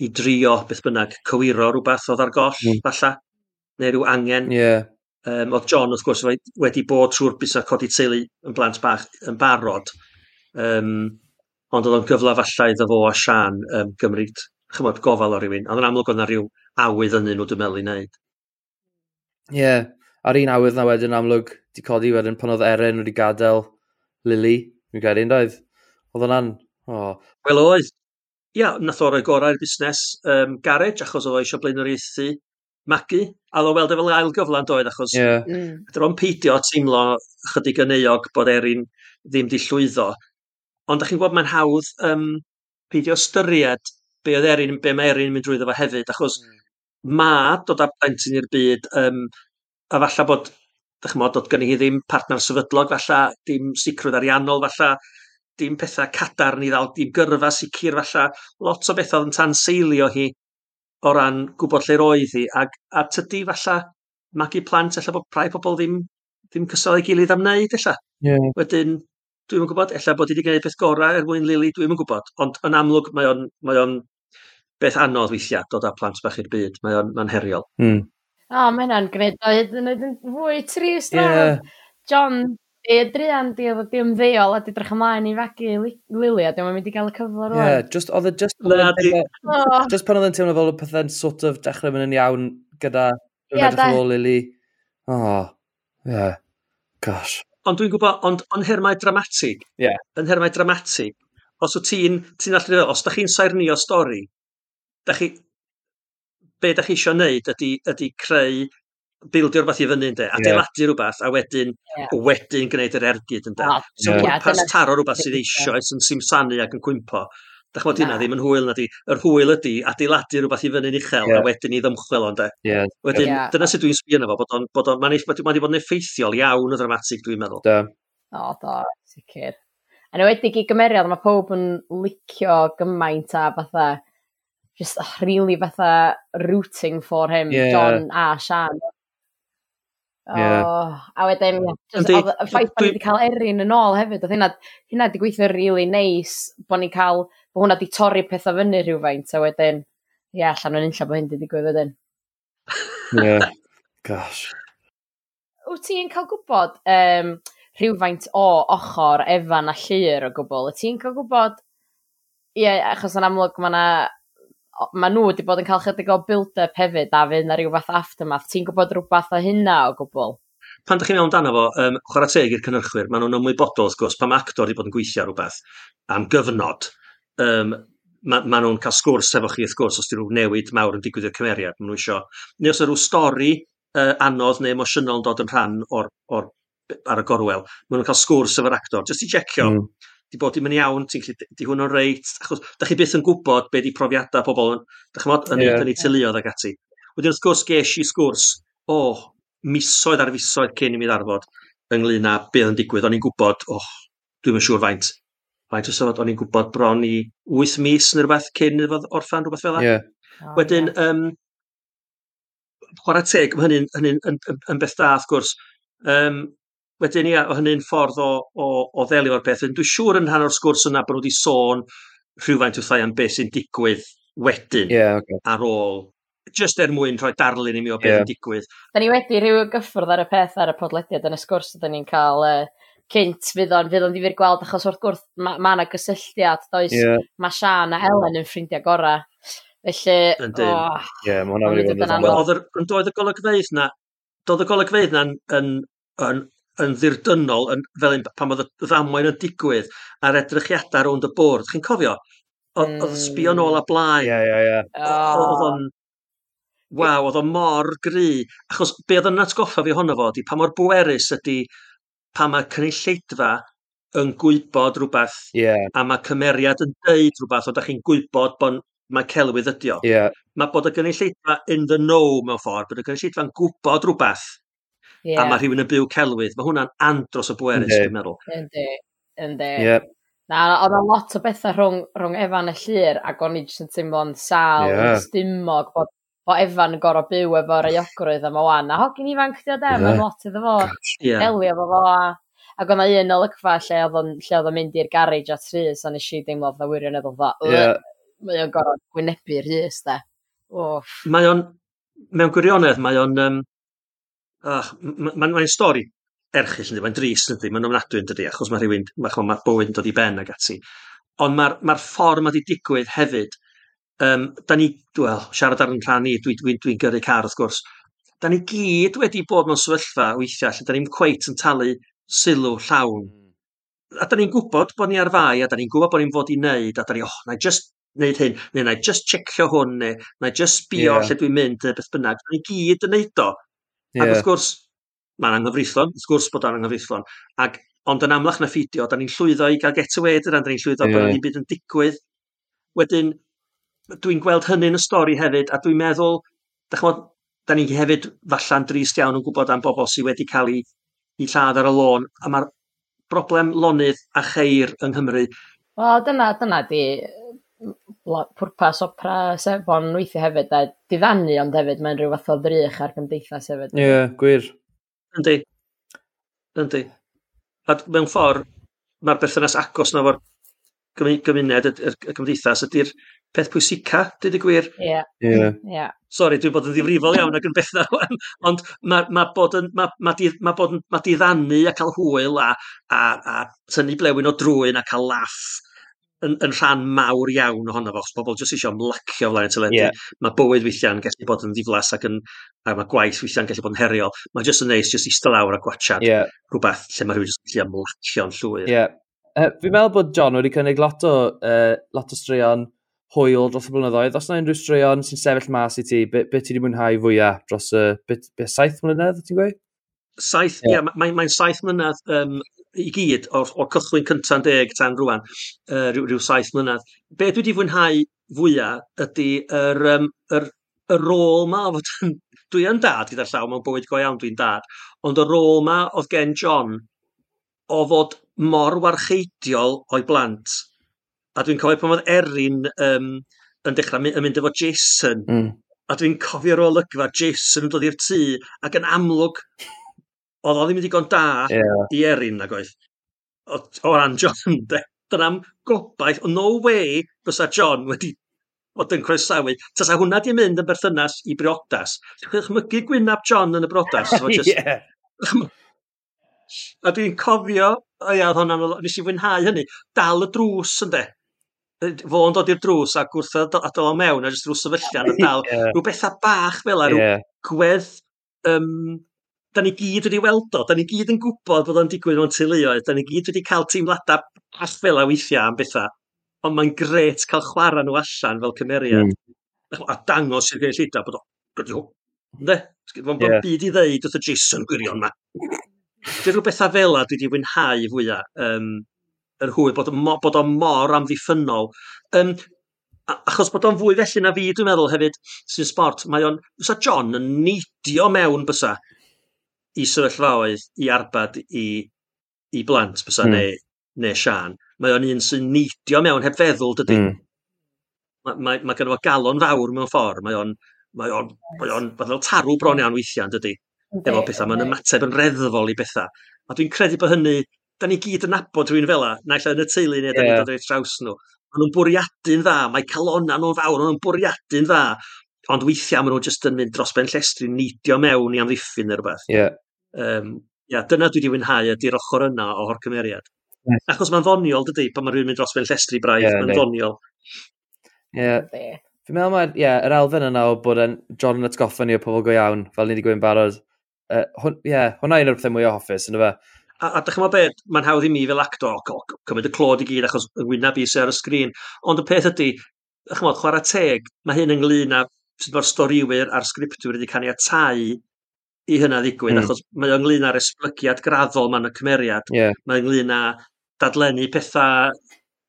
i drio beth bynnag cywiro rhywbeth oedd ar goll, mm. falla, neu rhyw angen. Yeah. Um, oedd John, wrth gwrs, wedi bod trwy'r busau codi teulu yn blant bach yn barod, um, ond oedd o'n gyfle falle iddo fo a Sian um, gymryd chymod gofal o rywun. Ond yn amlwg oedd yna rhyw awydd yn nhw dwi'n meddwl i wneud. Ie, yeah. a'r un awydd na wedyn amlwg di codi wedyn pan oedd Eren wedi gadael Lily, mi'n gael un doedd. Oedd hwnna'n... Oh. Wel oedd. Ia, nath o o'r gorau'r busnes um, garage achos oedd o eisiau blaenoriaethu magu, a ddo weld efo ail gyflan doedd, achos yeah. dron mm. peidio teimlo chydig yn eog bod erin ddim di llwyddo. Ond da chi'n gwybod mae'n hawdd um, peidio ystyried be oedd erin, be mae erin yn mynd drwyddo fo hefyd, achos mm. ma dod â plentyn i'r byd, um, a falle bod, da chi'n dod gen i hi ddim partner sefydlog, falle dim sicrwydd ariannol, falle dim pethau cadarn i ddal, dim gyrfa sicr falle, lot o bethau oedd yn tan seilio hi o ran gwybod lle roedd hi, ac a tydi falla magu plant, efallai bod rhai pobl ddim, ddim cysau gilydd am wneud, efallai. Yeah. Wedyn, dwi'n yn gwybod, efallai bod i wedi gwneud beth gorau er mwyn Lili, dwi'n yn gwybod, ond yn amlwg mae o'n, mae on beth anodd weithiau dod â plant bach i'r byd, mae o'n mae'n heriol. Mm. O, oh, mae hwnna'n gwneud oedd yn fwy trist. Yeah. John Be drian di oedd di ddeol a di drach ymlaen i fagu Lilia, di yn mynd i gael y cyfle rwan. Ie, just oedd e just... Na, e di... Just pan oedd yn teimlo fel y pethau'n sort of dechrau mynd yn iawn gyda... Ie, yeah, da. Lili. O, oh, ie. Yeah. Gosh. Ond dwi'n gwybod, ond yn hermau dramatig, yeah. yn hermau dramatig, os o ti'n, ti'n allu, os da chi'n sairnio stori, da chi, be da chi eisiau wneud ydy, ydy creu bildio rhywbeth i fyny, ynddo, adeiladu yeah. rhywbeth, a wedyn, yeah. wedyn gwneud yr ergyd, ynddo. Oh, so yeah. pwrpas yeah, taro rhywbeth sydd eisoes yn simsanu ac yn cwympo. Da chmod hynna ddim yn hwyl na di. Yr hwyl ydy adeiladu rhywbeth i fyny'n uchel yeah. a wedyn i ddymchwel o'n de. Yeah. Wedyn, yeah. dyna sydd dwi'n sbio yna fo, bod o'n, bod o'n, mae'n ma bod yn effeithiol iawn o ddramatig dwi'n meddwl. Da. O, do, sicr. Yn ewedig i gymeriad, mae pob yn licio gymaint a fatha, just oh, really fatha rooting for him, yeah. John a Sian. Yeah. Oh, a wedyn, y ffaith bod ni wedi cael erin yn ôl hefyd, oedd hynna, hynna wedi gweithio'n really neis, nice, bod ni'n cael, bod hwnna wedi torri pethau fyny rhywfaint, a wedyn, ie, yeah, allan o'n unlla bod hyn wedi digwydd wedyn. Ie, yeah. (laughs) gosh. Wyt ti'n cael gwybod um, rhywfaint o ochr efan a llir o gwbl? Wyt ti'n cael gwybod, ie, yeah, achos yn amlwg mae yna ma' nhw wedi bod yn cael chydig o build-up hefyd a fydd na rhyw fath aftermath. Ti'n gwybod rhywbeth o hynna o gwbl? Pan ydych chi'n meddwl amdano fo, um, chwarae teg i'r cynnyrchwyr, maen nhw'n ymwybodol, wrth gwrs, pam actor wedi bod yn gweithio rhywbeth am gyfnod, um, maen ma nhw'n cael sgwrs efo chi, wrth gwrs, os di rhyw newid mawr yn digwydd i'r cymeriad, maen nhw isio, neu os yw rhyw stori uh, anodd neu emosiynol yn dod yn rhan o'r, or, ar y gorwel, maen nhw'n cael sgwrs efo'r actor, jyst i checio. mm di bod dim yn iawn, ti'n gallu, di hwn yn reit, achos da chi byth yn gwybod be di profiadau pobl yn, da chi'n modd, yn yeah. ei tyluodd ag ati. Wedyn wrth gwrs, ges i sgwrs o oh, misoedd ar fisoedd cyn i mi ddarfod ynglyn â beth yn digwydd. O'n i'n gwybod, oh, dwi'n siŵr faint. Faint o sefod, o'n i'n gwybod bron i 8 mis neu rhywbeth cyn iddo orffan rhywbeth fel yna. Yeah. Wedyn, um, chwarae teg, mae hynny'n hynny, hynny, hynny, hynny, beth da, wrth gwrs, um, Wedyn ia, o hynny'n ffordd o, o, o ddelio o'r peth. Dwi'n siŵr yn rhan o'r sgwrs yna bod nhw wedi sôn rhywfaint wrthai am beth sy'n digwydd wedyn yeah, okay. ar ôl just er mwyn rhoi darlun i mi o beth yeah. yn digwydd. Da ni wedi rhyw gyffwrdd ar y peth ar y podlediad yn y sgwrs da ni'n cael uh, cynt fydd o'n fydd o'n ddifur gweld achos wrth gwrs mae ma yna gysylltiad does yeah. mae Sian a Helen yn ffrindiau gorau felly Yndyn. oh, yeah, mae hwnna'n rhywun yn dod yn golygfeidd na doedd y golygfeidd na yn, yn, yn yn ddirdynol yn, fel un, pan oedd y ddamwain yn digwydd a'r edrychiadau rownd y bwrdd. Chi'n cofio? Oedd hmm. mm. sbio nôl a blaen. Ie, ie, ie. Oedd o'n... Waw, oedd o'n mor gry. Achos be oedd yn atgoffa fi honno fo, di pa mor bwerus ydy pa mae cynulleidfa yn gwybod rhywbeth yeah. a mae cymeriad yn deud rhywbeth o da chi'n gwybod bod mae celwydd ydi o. Yeah. Mae bod y gynulleidfa in the know mewn ffordd, bod y gynulleidfa'n gwybod rhywbeth Yeah. A mae rhywun yn byw celwydd. Mae hwnna'n andros o bwerus, dwi'n meddwl. Yndi, yndi. Yep. Na, oedd a lot o bethau rhwng, rhwng Efan y Llyr, ac o'n i jyst yn teimlo'n sal, yeah. stymog, bod, bod Efan yn gorau byw efo'r euogrwydd am o wan. A hogyn ifanc di o dem, yeah. lot iddo fo, yeah. elwi efo fo. Ac o'na un olygfa lle oedd o'n mynd i'r garage at rhys, a nes i deimlo oedd o wirioneddol dda. Yeah. Mae o'n gorau gwynebu'r rhys, da. Mae o'n, mewn gwirionedd, mae o'n um, Ach, mae'n ma, ma stori erchill, ynddi, mae'n drist, ynddi, mae'n ofnadwy, yn ynddi, achos mae rhywun, mae ma bywyd yn dod i ben ag ati. Ond mae'r ma ffordd mae wedi digwydd hefyd, um, da ni, wel, siarad ar yn rhan ni, dwi'n dwi, dwi, dwi gyrru car wrth gwrs, da ni gyd wedi bod mewn sefyllfa weithiau lle da ni'n cweit yn talu sylw llawn. Hmm. A da ni'n gwybod bod ni ar fai, a da ni'n gwybod bod ni'n fod i wneud, a da ni, oh, na i just wneud hyn, neu na i just checio hwn, neu na i just sbio yeah. lle dwi'n mynd, beth bynnag. Da ni gyd yn neud o Yeah. Ac wrth gwrs, mae'n anghyfreithlon, wrth gwrs bod o'n anghyfreithlon. Ac, ond yn amlach na ffidio, da ni'n llwyddo i gael getaway dyna, da ni'n llwyddo yeah. bod ni'n byd yn digwydd. Wedyn, dwi'n gweld hynny yn y stori hefyd, a dwi'n meddwl, da chmod, da ni hefyd falla'n drist iawn yn gwybod am bobl sydd wedi cael ei, ei lladd ar y lôn, a mae'r broblem lonydd a cheir yng Nghymru. Wel, dyna, dyna di pwrpas opera sefon weithio hefyd, a diddannu ond hefyd mae'n rhyw fath o ddrych ar gymdeithas hefyd. Ie, yeah, gwir. Yndi. Yndi. A mewn ffordd, mae'r berthynas agos na fo'r gymuned, y, y gymdeithas, ydy'r peth pwysica, dyd y gwir. Ie. Yeah. Yeah. Sori, dwi'n bod yn ddifrifol iawn ac yn beth wan, ond mae ma bod yn, ma, ma di, ma bod yn, ma diddannu a cael hwyl a, a, a tynnu blewyn o drwy'n a cael laff yn, yn rhan mawr iawn ohono fo, pobl jyst eisiau ymlacio flaen y teledu. Yeah. Mae bywyd weithiau'n gallu bod yn ddiflas ac yn, a mae gwaith weithiau'n gallu bod yn heriol. Mae jyst yn neis, jyst eistedd lawr a gwachad yeah. rhywbeth lle mae rhywun jyst gallu ymlacio'n llwyr. Yeah. Uh, fi'n meddwl bod John wedi cynnig lot o, uh, lot o straeon hwyl dros y blynyddoedd. Os yna unrhyw straeon sy'n sefyll mas i ti, beth be ti wedi mwynhau fwyaf dros y uh, bit, saith mlynedd, ti'n gweud? Saith, ie, yeah. yeah, mae'n mae saith mlynedd um, i gyd o'r, or cychwyn cynta'n deg tan rwan, uh, rhyw, rhyw saith mlynedd. Be dwi wedi fwynhau fwyaf ydy yr, um, yr, y rôl ma, fod yn, dwi yn dad gyda'r llaw, mae'n bywyd go iawn dwi'n dad, ond y rôl ma oedd gen John o fod mor warcheidiol o'i blant. A dwi'n cofio pan oedd Erin um, yn dechrau yn mynd efo Jason, mm. a dwi'n cofio ar ôl ygfa Jason yn dod i'r tŷ ac yn amlwg Oedd o ddim yn digon da yeah. i Erin, nag oedd. O, o ran John, de. Dyna'n gobaith, o no way bysa John wedi fod yn croesawu. Tasa hwnna di mynd yn berthynas i briodas. Chymygu gwynaf John yn y brodas. So just... yeah. (laughs) A dwi'n cofio, o ia, oedd hwnna'n, nes i fwynhau hynny, dal y drws yn. Fo yn dod i'r drws a gwrtha adol o mewn a jyst rhyw sefyllian a dal (laughs) yeah. rhyw bethau bach fel a rhyw yeah. gwedd um, da ni gyd wedi weld o, da ni gyd yn gwybod bod o'n digwydd mewn teuluoedd, da ni gyd wedi cael teimladau all fel a weithiau am bethau, ond mae'n gret cael chwarae nhw allan fel cymeriad, mm. a dangos i'r gynulleidfa bod o, gyda Ynde? Mae'n yeah. byd i ddeud wrth y Jason gwirion ma. Dwi'n rhywbethau fel a dwi wedi fwynhau fwyaf. Um, yr hwy, bod, mo, bod o'n mor amddiffynol. Um, achos bod o'n fwy felly na fi, dwi'n meddwl hefyd, sy'n sport, mae o'n... Fysa John yn neidio mewn bysa i sefyllfaoedd i arbad i, i blant bysa mm. neu, neu Sian. Mae o'n un sy'n neidio mewn heb feddwl dydy. Mm. Mae, mae, mae gen fo galon fawr mewn ffordd. Mae o'n mae o'n, mae o'n, mae o'n tarw bron iawn weithiau, dydy. Okay, efo bethau, mae'n ymateb yn reddfol i bethau. A dwi'n credu bod hynny, da ni gyd yn nabod rhywun fel a, naill yn y teulu neu da ni'n ni dod o'i traws nhw. Maen nhw'n bwriadu'n dda, mae calona nhw'n fawr, maen nhw'n bwriadu'n dda. Ond weithiau maen nhw jyst yn mynd dros ben llestri, neidio mewn i amddiffyn neu rhywbeth. Yeah. Um, ia, dyna dwi wedi wynhau ydy'r ochr yna o'r cymeriad. Yeah. Achos mae'n ddoniol, dydy, pan mae rhywun mynd dros fe'n llestri braidd, yeah, mae'n yeah. ddoniol. Ie. Fi'n meddwl mae'r yeah, er elfen yna o bod yn John yn atgoffa ni o pobl go iawn, fel ni wedi gwein barod. Ie, Uh, hwn, yeah, hwnna un o'r pethau mwy o hoffus, ynddo fe? A, a dych chi'n meddwl beth, mae'n hawdd i mi fel actor cymryd y clod i gyd achos yng Ngwynab i sy'n ar y sgrin. Ond y peth ydy, dych chi'n meddwl, chwarae teg, mae hyn ynglyn â sut mae'r storiwyr a'r sgriptwyr wedi caniatau i hynna ddigwydd, mm. achos mae o ynglyn â'r esblygiad graddol ma'n y cymeriad. Yeah. Mae ynglyn â dadlennu pethau,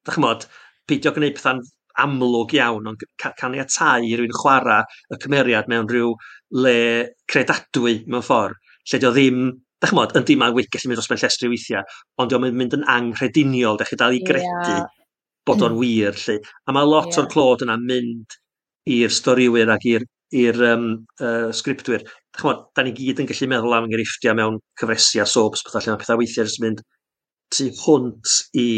da chmod, peidio gwneud pethau'n amlwg iawn, ond caniatau i rywun chwarae y cymeriad mewn rhyw le credadwy mewn ffordd, lle dio ddim, da chmod, yn dim awyg gallu mynd dros ben llestri weithiau, ond dio'n mynd yn anghrediniol, da chi dal i gredu yeah. bod o'n wir, lle. A mae lot yeah. o'r clod yna mynd i'r storiwyr ac i'r i'r um, uh, sgriptwyr. Chymod, da ni gyd yn gallu meddwl am enghreifftiau mewn cyfresi a sobs, pethau lle mae pethau weithiau jyst mynd tu hwnt i,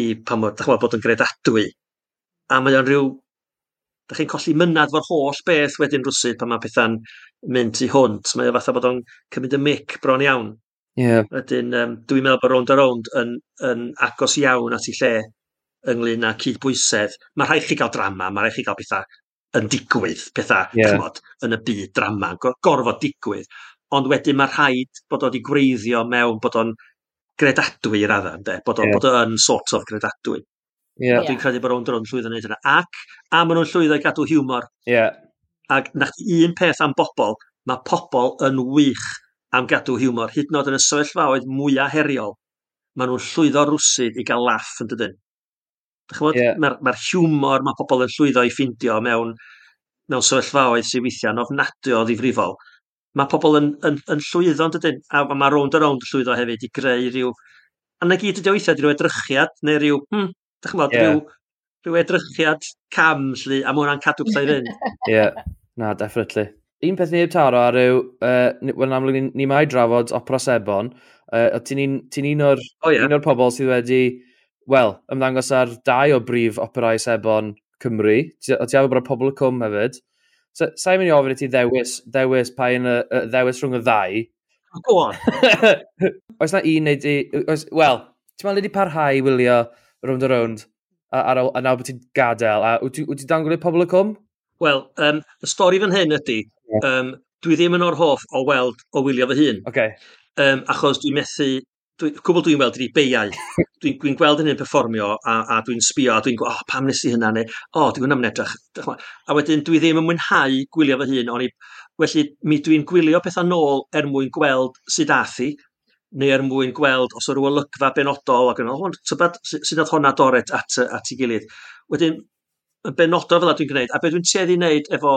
i pan mae, mor, chi'n bod yn gredadwy. A mae o'n rhyw, da chi'n colli mynad fo'r holl beth wedyn rwsyd pan mae pethau'n mynd tu hwnt. Mae o fatha bod o'n cymryd y mic bron iawn. Yeah. Wedyn, um, dwi'n meddwl bod round a round yn, yn agos iawn at ei lle ynglyn â cydbwysedd. Mae rhaid chi gael drama, mae rhaid chi gael pethau yn digwydd pethau, yeah. chymod, yn y byd drama, gorfod digwydd. Ond wedyn mae rhaid bod o wedi gwreiddio mewn bod o'n gredadwy i raddau, de? bod o'n yeah. sort of gredadwy. Yeah. Dwi'n credu bod o'n drwy'n llwyddo wneud yna. Ac, a maen nhw'n llwyddo i gadw hiwmor. Yeah. Ac na chdi un peth am bobl, mae pobl yn wych am gadw hiwmor, hyd yn oed yn y sefyllfaoedd mwyaf heriol. Maen nhw'n llwyddo rwsyd i gael laff yn dydyn. Chymod, yeah. mae'r hiwmor mae pobl yn llwyddo i ffindio mewn, mewn sefyllfaoedd sy'n weithiau'n ofnadwy o ddifrifol. Mae pobl yn, yn, yn llwyddo, yn dydyn, a mae round a round yn llwyddo hefyd i greu rhyw... A na gyd ydy o weithiau, rhyw edrychiad, neu rhyw, hmm, dych chi'n yeah. rhyw, rhyw edrychiad cam, lli, a mwyn cadw pethau i fynd. (laughs) Ie, yeah. na, definitely. Un peth ni heb taro ar yw, uh, wel, amlwg ni, ni mai drafod opera sebon, uh, ti'n un, ti un o'r, oh, yeah. un o'r pobl sydd wedi wel, ymddangos ar dau o brif operau sebon Cymru. O ti afo bod y pobl y cwm hefyd. So, sa'n mynd i ofyn i ti ddewis, ddewis pa un, uh, ddewis rhwng y ddau. Go on. (laughs) oes na un neu di... Wel, ti'n meddwl wedi parhau i wylio round a round a, ôl a nawr bod ti'n gadael. A wyt ti dangol i pobl y cwm? Wel, um, y stori fan hyn ydy, um, dwi ddim yn o'r hoff o weld o wylio fy hun. Okay. Um, achos dwi methu dwi, cwbl dwi'n weld ydy beiau. Dwi'n dwi gweld yn un performio a, a dwi'n sbio a dwi'n gweld, oh, pam nes i hynna, neu, o, oh, dwi'n hwnna'n edrych. A wedyn dwi ddim yn mwynhau gwylio fy hun, ond i, felly mi dwi'n gwylio pethau nôl er mwyn gweld sydd athi, neu er mwyn gweld os o'r olygfa benodol ac yn ôl, tybed sydd oedd hwnna doret at, at ei gilydd. Wedyn, yn benodol fel dwi'n gwneud, a beth dwi'n tueddu i wneud efo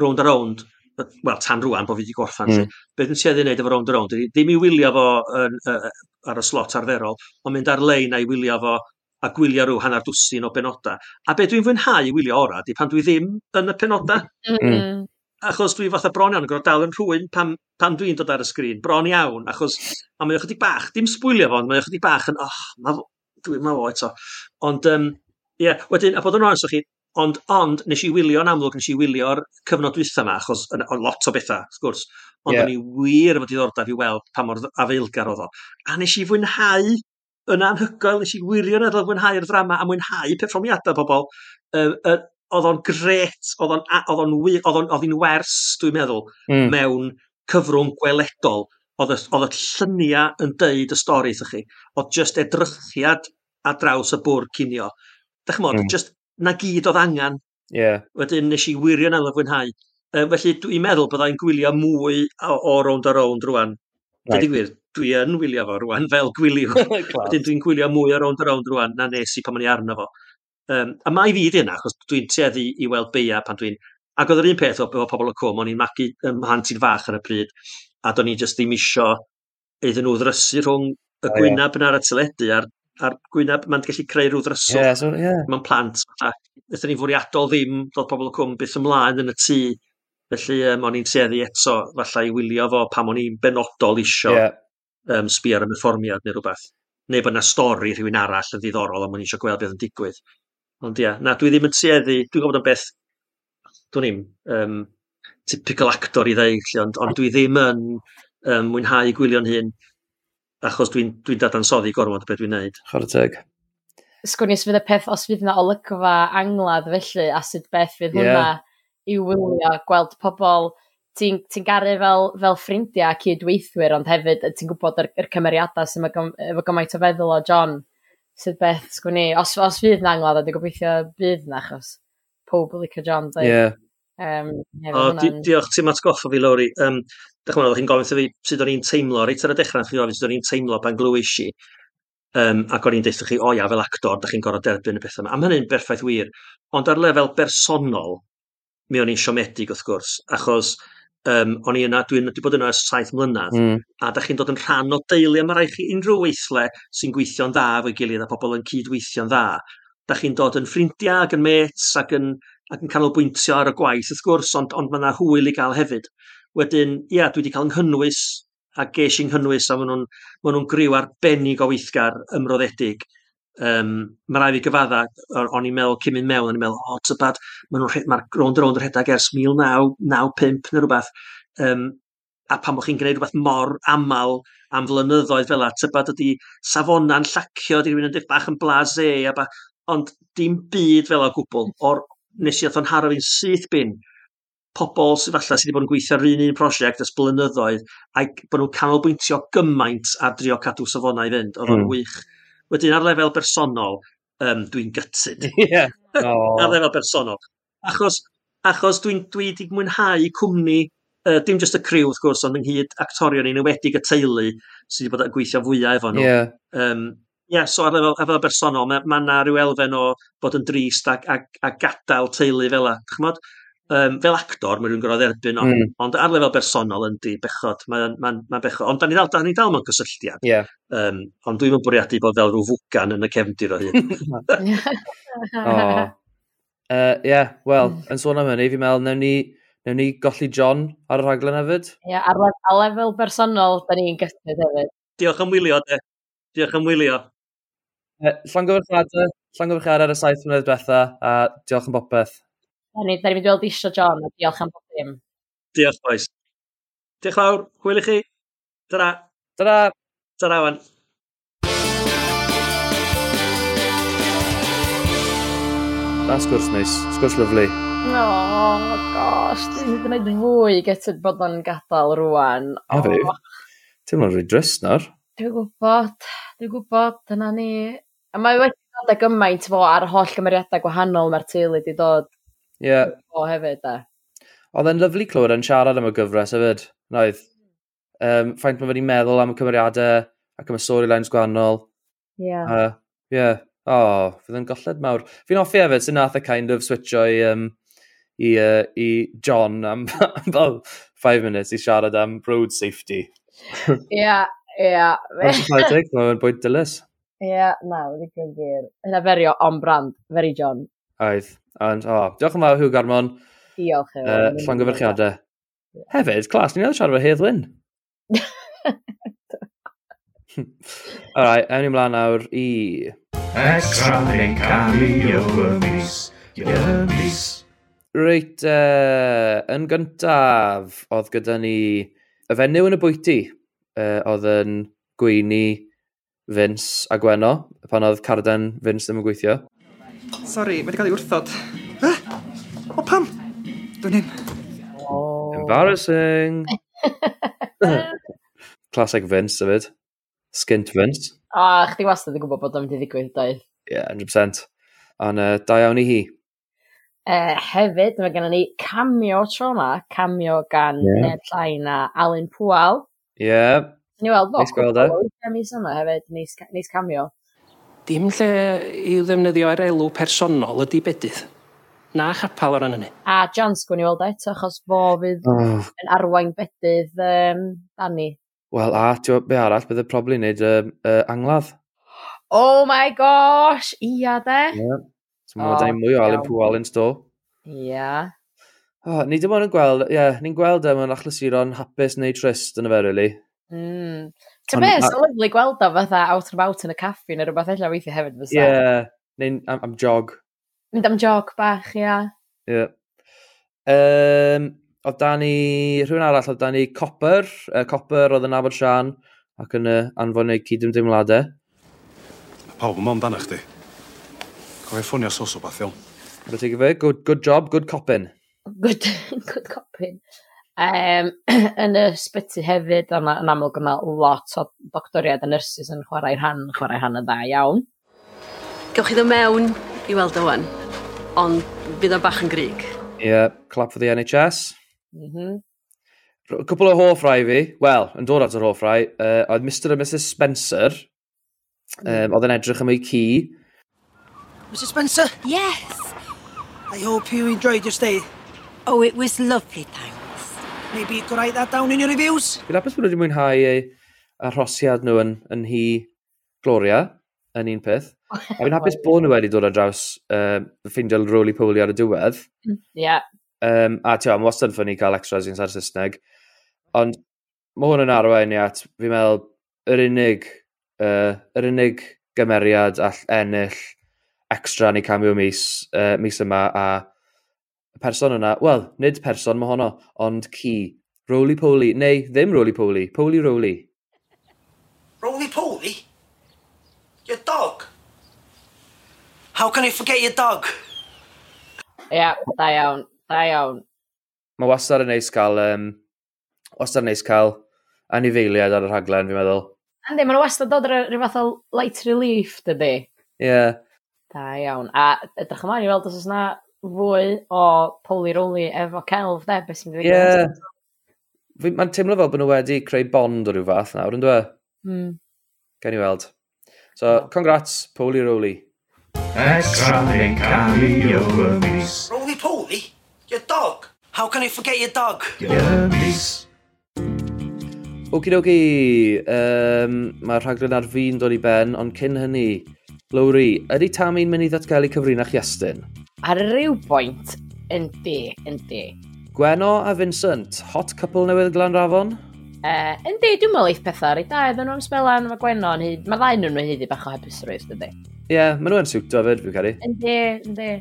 round a round, (laughs) wel, tan rwan, bod fi wedi gorffan. Mm. Beth yn sieddi wneud efo round around, ddim i wylio fo yn, uh, ar y slot arferol, ond mynd ar-lein a i wylio fo a gwylio rhyw hanner dwsin o benoda. A be dwi'n fwynhau i wylio ora, di pan dwi ddim yn y penoda. Mm. Achos dwi fatha bron iawn yn gorfod dal yn rhywun pan, pan dwi'n dod ar y sgrin. Bron iawn, achos... A mae ychydig bach, dim sbwylio fo, ond mae ychydig bach yn... Oh, ma fo, dwi, ma fo eto. Ond, um, ie, yeah, wedyn, a bod yn rhan, so chi, Ond ond nes i wilio'n amlwg, nes i wylio'r cyfnod dwytha yma, achos yn, 'na lot o bethau, wrth gwrs ond... Ie. ...o'n i wir efo diddordeb i weld pa mor afeilgar oedd o. A nes i fwynhau yn anhygoel, nes i wirioneddol fwynhau'r ddrama a mwynhau perfformiadau pobl, uh, uh, oedd o'n gret, oedd o'n a- oedd o'n wy- oedd o'n oedd 'i'n wers dwi'n meddwl... Mm. ...mewn cyfrwng gweledol oedd y oedd y lluniau yn deud y stori 'thach chi. Oedd just edrychiad ar draws y bwr cinio. Dach chimod... Mm. ...jyst na gyd oedd angen. Ie. Yeah. Wedyn nes i wirion ala fwynhau. Um, felly dwi'n meddwl byddai'n gwylio mwy o, o round a round rwan. Right. Dwi'n gwir, dwi yn wylio fo rwan fel gwylio. (laughs) Wedyn dwi'n gwylio mwy o round a round rwan na nes i pan ma'n i arno fo. Um, a mae fi di yna, achos dwi'n tueddu i weld beia pan dwi'n... Ac oedd yr un peth o, o pobl o cwm, o'n i'n magu ym mhantyn fach ar y pryd, a do'n i jyst ddim isio iddyn nhw ddrysu rhwng y gwynaf oh, yeah. yna ar y teledu a'r ar gwyneb, mae'n gallu creu rhyw ddryswch. Yeah, so, yeah. Mae'n plant. A Nethon ni fwriadol ddim dod pobl o cwm byth ymlaen yn y tŷ. Felly, um, o'n i'n tueddu eto, falle i wylio fo pam o'n i'n benodol isio yeah. um, sbi ar y perfformiad neu rhywbeth. Neu bod yna stori rhywun arall yn ddiddorol, am o'n i eisiau gweld beth yn digwydd. Ond ia, na, dwi ddim yn tueddu, dwi'n gwybod yn beth, dwi'n ni'n um, typical actor i ddeud, ond, ond dwi ddim yn um, mwynhau gwylio'n hun achos dwi'n dwi, dwi dadansoddi gormod beth dwi'n neud. Chorteg. Sgwrn i os fydd y peth, os fydd yna olygfa angladd felly, a sut beth fydd yeah. hwnna i wylio gweld pobl ti'n ti garu fel, fel ffrindiau a cydweithwyr, ond hefyd ti'n gwybod yr, yr cymeriadau sy'n efo gymaint o feddwl o John, sydd beth, sgwn i, os, os fydd yna angladd, a dwi'n gobeithio bydd yna achos pob licio John, dweud. Yeah. Um, o, di, diolch, ti'n matgoffa fi, Lowri. Um, Dach chi'n meddwl, chi'n gofyn wrtho fi sut o'n i'n teimlo, reit ar y dechrau, chi'n gofyn sut o'n i'n teimlo pan glywys i. Um, ac o'n i'n deithio chi, o ia, fel actor, da chi'n gorfod derbyn y pethau yma. A mae hynny'n berffaith wir. Ond ar lefel bersonol, mi o'n i'n siomedig wrth gwrs, achos um, o'n i yna, dwi'n dwi bod yna ers saith mlynedd, mm. a da chi'n dod yn rhan o deulu, a mae rhaid chi unrhyw weithle sy'n gweithio'n dda efo'i gilydd a pobl yn cydweithio'n dda. Da chi'n dod yn ffrindiau ac yn mets ac yn, ac yn canolbwyntio ar y gwaith, wrth gwrs, ond, ond mae yna hwyl i gael hefyd. Wedyn, ia, dwi wedi cael yng nghynnwys a ges i'n nghynnwys a maen nhw'n ma nhw griw arbennig o weithgar ymroddedig. Um, mae rai fi gyfadda, o'n i'n meddwl cyn mynd mewn, o'n i'n meddwl, o, oh, tybad, mae'r ma rownd rownd yr yn rhedeg ers 1995 neu rhywbeth. Um, a pan bod chi'n gwneud rhywbeth mor aml am flynyddoedd fel la, tybad ydy safona'n llacio, di rhywun yn bach yn blase, a ba, ond dim byd fel o gwbl. O'r, nes i atho'n haro fi'n syth bin pobl sydd falle sydd wedi bod yn gweithio ar un un prosiect ys blynyddoedd a bod nhw'n canolbwyntio gymaint ar drio cadw safonau i fynd. Oedd o'n mm. wych. Wedyn ar lefel bersonol, um, dwi'n gytid. (laughs) Yeah. (laughs) Oh. ar lefel bersonol. Achos, achos dwi'n dwi wedi mwynhau cwmni, uh, dim jyst y criw wrth gwrs, ond ynghyd actorion yn enwedig y teulu sydd wedi bod yn gweithio fwyaf efo nhw. Yeah. Um, yeah, so ar lefel, ar lefel bersonol, mae ma yna rhyw elfen o bod yn drist a, a, a gadael teulu fel yna um, fel actor, mae rhywun gorfod dderbyn o. Mm. Ond ar lefel bersonol yndi, bechod, mae'n ma, n, ma bechod. Ond da ni dal, da ni dal mewn cysylltiad. Yeah. Um, ond dwi'n mynd bwriadu bod fel rhyw fwgan yn y cefndir o hyn. oh. uh, yeah, wel, hmm. yn sôn am hynny, fi'n meddwl, newn ni, newn ni golli John ar y rhaglen hefyd. Ie, yeah, ar lef, a lefel bersonol, da ni'n gysylltiad hefyd. Diolch am wylio, de. Diolch am wylio. Uh, Llangyfyrchiadau, llangyfyrchiadau ar y saith mlynedd diwetha, a diolch yn bopeth. Hynny, da ni'n mynd i weld isio John, a diolch am bob dim. Diolch, boys. Diolch fawr, hwyl i chi. Ta-ra. Ta-ra. Wan. Da sgwrs neis, sgwrs lyflu. O, oh, gosh, dwi'n mynd i wneud fwy gytyd bod o'n gadael rwan. A fi, ti'n mynd rwy nawr. Dwi'n gwybod, dwi'n gwybod, dyna ni. A mae wedi dod â gymaint fo ar holl gymeriadau gwahanol mae'r teulu wedi dod. Yeah. O hefyd, da. Oedd e'n lyflu clywed yn siarad am y gyfres hefyd, noedd. Um, ffaint mae wedi meddwl am y cymeriadau ac am y storylines gwahanol. Ie. Yeah. Uh, yeah. O, oh, fydd yn golled mawr. Fi'n hoffi hefyd sy'n nath y kind of switcho i, um, i, uh, i John am, (laughs) fel 5 minutes i siarad am road safety. Ie, ie. Mae'n bwyd dylus. Ie, na, wedi gwybod. Hynna ferio on brand, very John. Oedd. Ond, o, oh, diolch yn fawr, Hugh Garmon. Diolch. Uh, Llangyfyrchiadau. Hefyd, clas, ni'n edrych siarad efo Hedd Lynn. (laughs) Alright, ewn ni mlaen nawr i... Extra neu'n cario y mis, y mis. Reit, uh, yn gyntaf, oedd gyda ni y fenyw yn y bwyty. Uh, oedd yn gweini Vince a Gweno, pan oedd carden Vince ddim yn gweithio. Sori, mae wedi cael ei wrthod. Eh? O pam? Dwi'n hyn. Oh. Embarrassing. (laughs) Classic Vince, yfyd. Skint Vince. O, oh, chdi wastad yn gwybod bod o'n mynd i ddigwydd, doedd. Ie, yeah, 100%. Ond uh, da iawn i hi. Uh, hefyd, mae gennym ni cameo tro yma, cameo gan yeah. Ned Llain a Alan Pwal. Ie. Yeah. Ni weld fo. Nes gweld e. Mis yma hefyd, nes, nes cameo dim lle i'w ddefnyddio ar elw personol ydy bedydd. Na chapal o hynny. A John sgwn i weld o eto, achos fo fydd oh. yn arwain bedydd um, Dani. Wel, a ti'n be arall, bydd y probl i wneud uh, uh, angladd. Oh my gosh, ia de. Yeah. So, mae oh, mwy o Alan Pŵ Alan Sto. Ia. Yeah. Oh, ni dim ond yn gweld, ie, yeah, ni'n gweld am yn achlysuron hapus neu trist yn y fe, really. Mm. Ti'n beth, sy'n lyflu gweld o fatha out and about yn y caffi neu rhywbeth eich weithio hefyd fysa. Ie, yeah, neu'n am, am jog. Mynd am jog bach, ia. Ie. Yeah. Um, oedd da ni, rhywun arall, oedd da ni Copper. Uh, Copper oedd yn abod Sian ac yn uh, anfon ei cydymdeimladau. Pawb yn amdano chdi. Cofio ffonio sos o bath iawn. Fe, good, good job, good coppin. Good, (laughs) good coppin. Um, (clears throat) yn y sbyty hefyd, yna yn amlwg yma lot o doctoriad a nyrsys yn chwarae rhan, chwarae rhan yn dda iawn. Gewch chi ddod mewn i weld o wan, ond bydd o'n bach yn grig. Ie, yeah, clap for the NHS. Mm -hmm. Cwpl o hoffrau fi, wel, yn dod at yr hoffrau, uh, oedd Mr a Mrs Spencer, um, oedd yn edrych am ei ci. Mrs Spencer? Yes. I hope you enjoyed your stay. Oh, it was lovely, thanks. Maybe go write that down in your reviews. Fi'n apus bod wedi mwynhau eu arhosiad nhw yn, yn hi Gloria, yn un peth. A fi'n hapus bod nhw wedi dod ar draws uh, ffeindio roli poli ar y diwedd. Hmm, ie. Yeah. Um, a ti'n am wastad ffynnu cael extras i'n sar Saesneg. Ond mae hwn yn arwain i at, fi'n meddwl, yr unig, uh, yr unig gymeriad all ennill extra ni cameo mis, uh, mis yma a y person yna, wel, nid person mae honno, ond ci. Roly-poly, neu ddim roly-poly, poly-roly. Roly-poly? Your dog? How can I forget your dog? Ia, yeah, da iawn, da iawn. Mae wastad yn neis cael, um, wastad yn neis cael anifeiliad ar y rhaglen, fi'n meddwl. Andi, mae'n wastad dod ar rhyw fath o light relief, dydy. Ie. Yeah. Da iawn. A edrych ymlaen i weld os oes yna fwy o poli-roli efo celf, de, beth sy'n ddigon. Ie. Mae'n teimlo fel bod nhw wedi creu bond o rhyw fath nawr, yn dweud? E? Mm. Gen i weld. So, congrats, poli-roli. Extra thing can be your mis. Roly-poly? Your dog? How can I forget your dog? Your mis. Okidoki, um, mae rhaglen ar fi'n dod i ben, ond cyn hynny, Lowry, ydy Tammy'n mynd i ddatgelu cyfrinach Iestyn? ar ryw bwynt, yndi, yndi. Gweno a Vincent, hot couple newydd Glanrafon? Uh, yndi, dwi'n meddwl eith pethau ar ei da, iddyn nhw'n smelan, mae Gweno, mae ddau nhw'n nhw hyddi bach o hebusrwydd, dydy. Ie, yeah, maen nhw'n siwto fyd, fi'n caru. Yndi, yndi.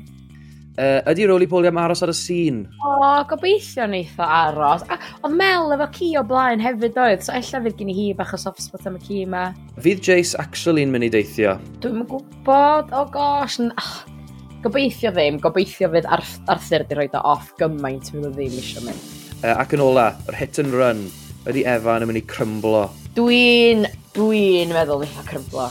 Uh, ydy Roli Poli am aros ar y sîn? O, gobeithio neitho aros. A, oedd Mel efo ci o blaen hefyd oedd, so ella fydd gen i hi bach o soft spot am y ci yma. Fydd Jace actually'n mynd i deithio? Dwi'n gwybod, o oh gosh, oh, Gobeithio ddim, gobeithio fydd Arthur di roed o off gymaint fydd o ddim eisiau mynd. Uh, ac yn ola, yr hit and run ydy Evan yn mynd i crymblo. Dwi'n, dwi'n meddwl eich crymblo.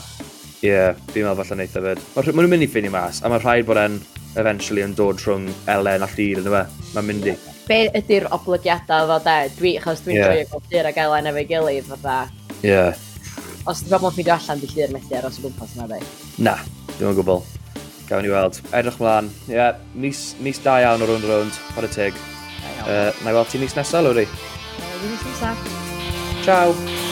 Ie, yeah, fi'n meddwl falle wneud hefyd. Mae nhw'n mynd i ffini mas, a mae'n rhaid bod e'n eventually yn dod rhwng Elen a Llyr, ynddo fe? Mae'n mynd i. Be ydy'r oblygiadau fo de? Dwi, chos dwi'n yeah. joio gweld Llyr ac Elen efo'i gilydd, fatha. Ie. Yeah. Os dwi'n meddwl fi'n allan, di Llyr methu aros o gwmpas yna, dwi. Na, dwi'n gwybod. Gawn ni weld. Edrych mlaen. Ie, yeah, mis, mis da iawn o rownd rownd. Pod y teg. Uh, na i weld ti mis nesaf, Lwri. Uh, mis nesaf. Ciao.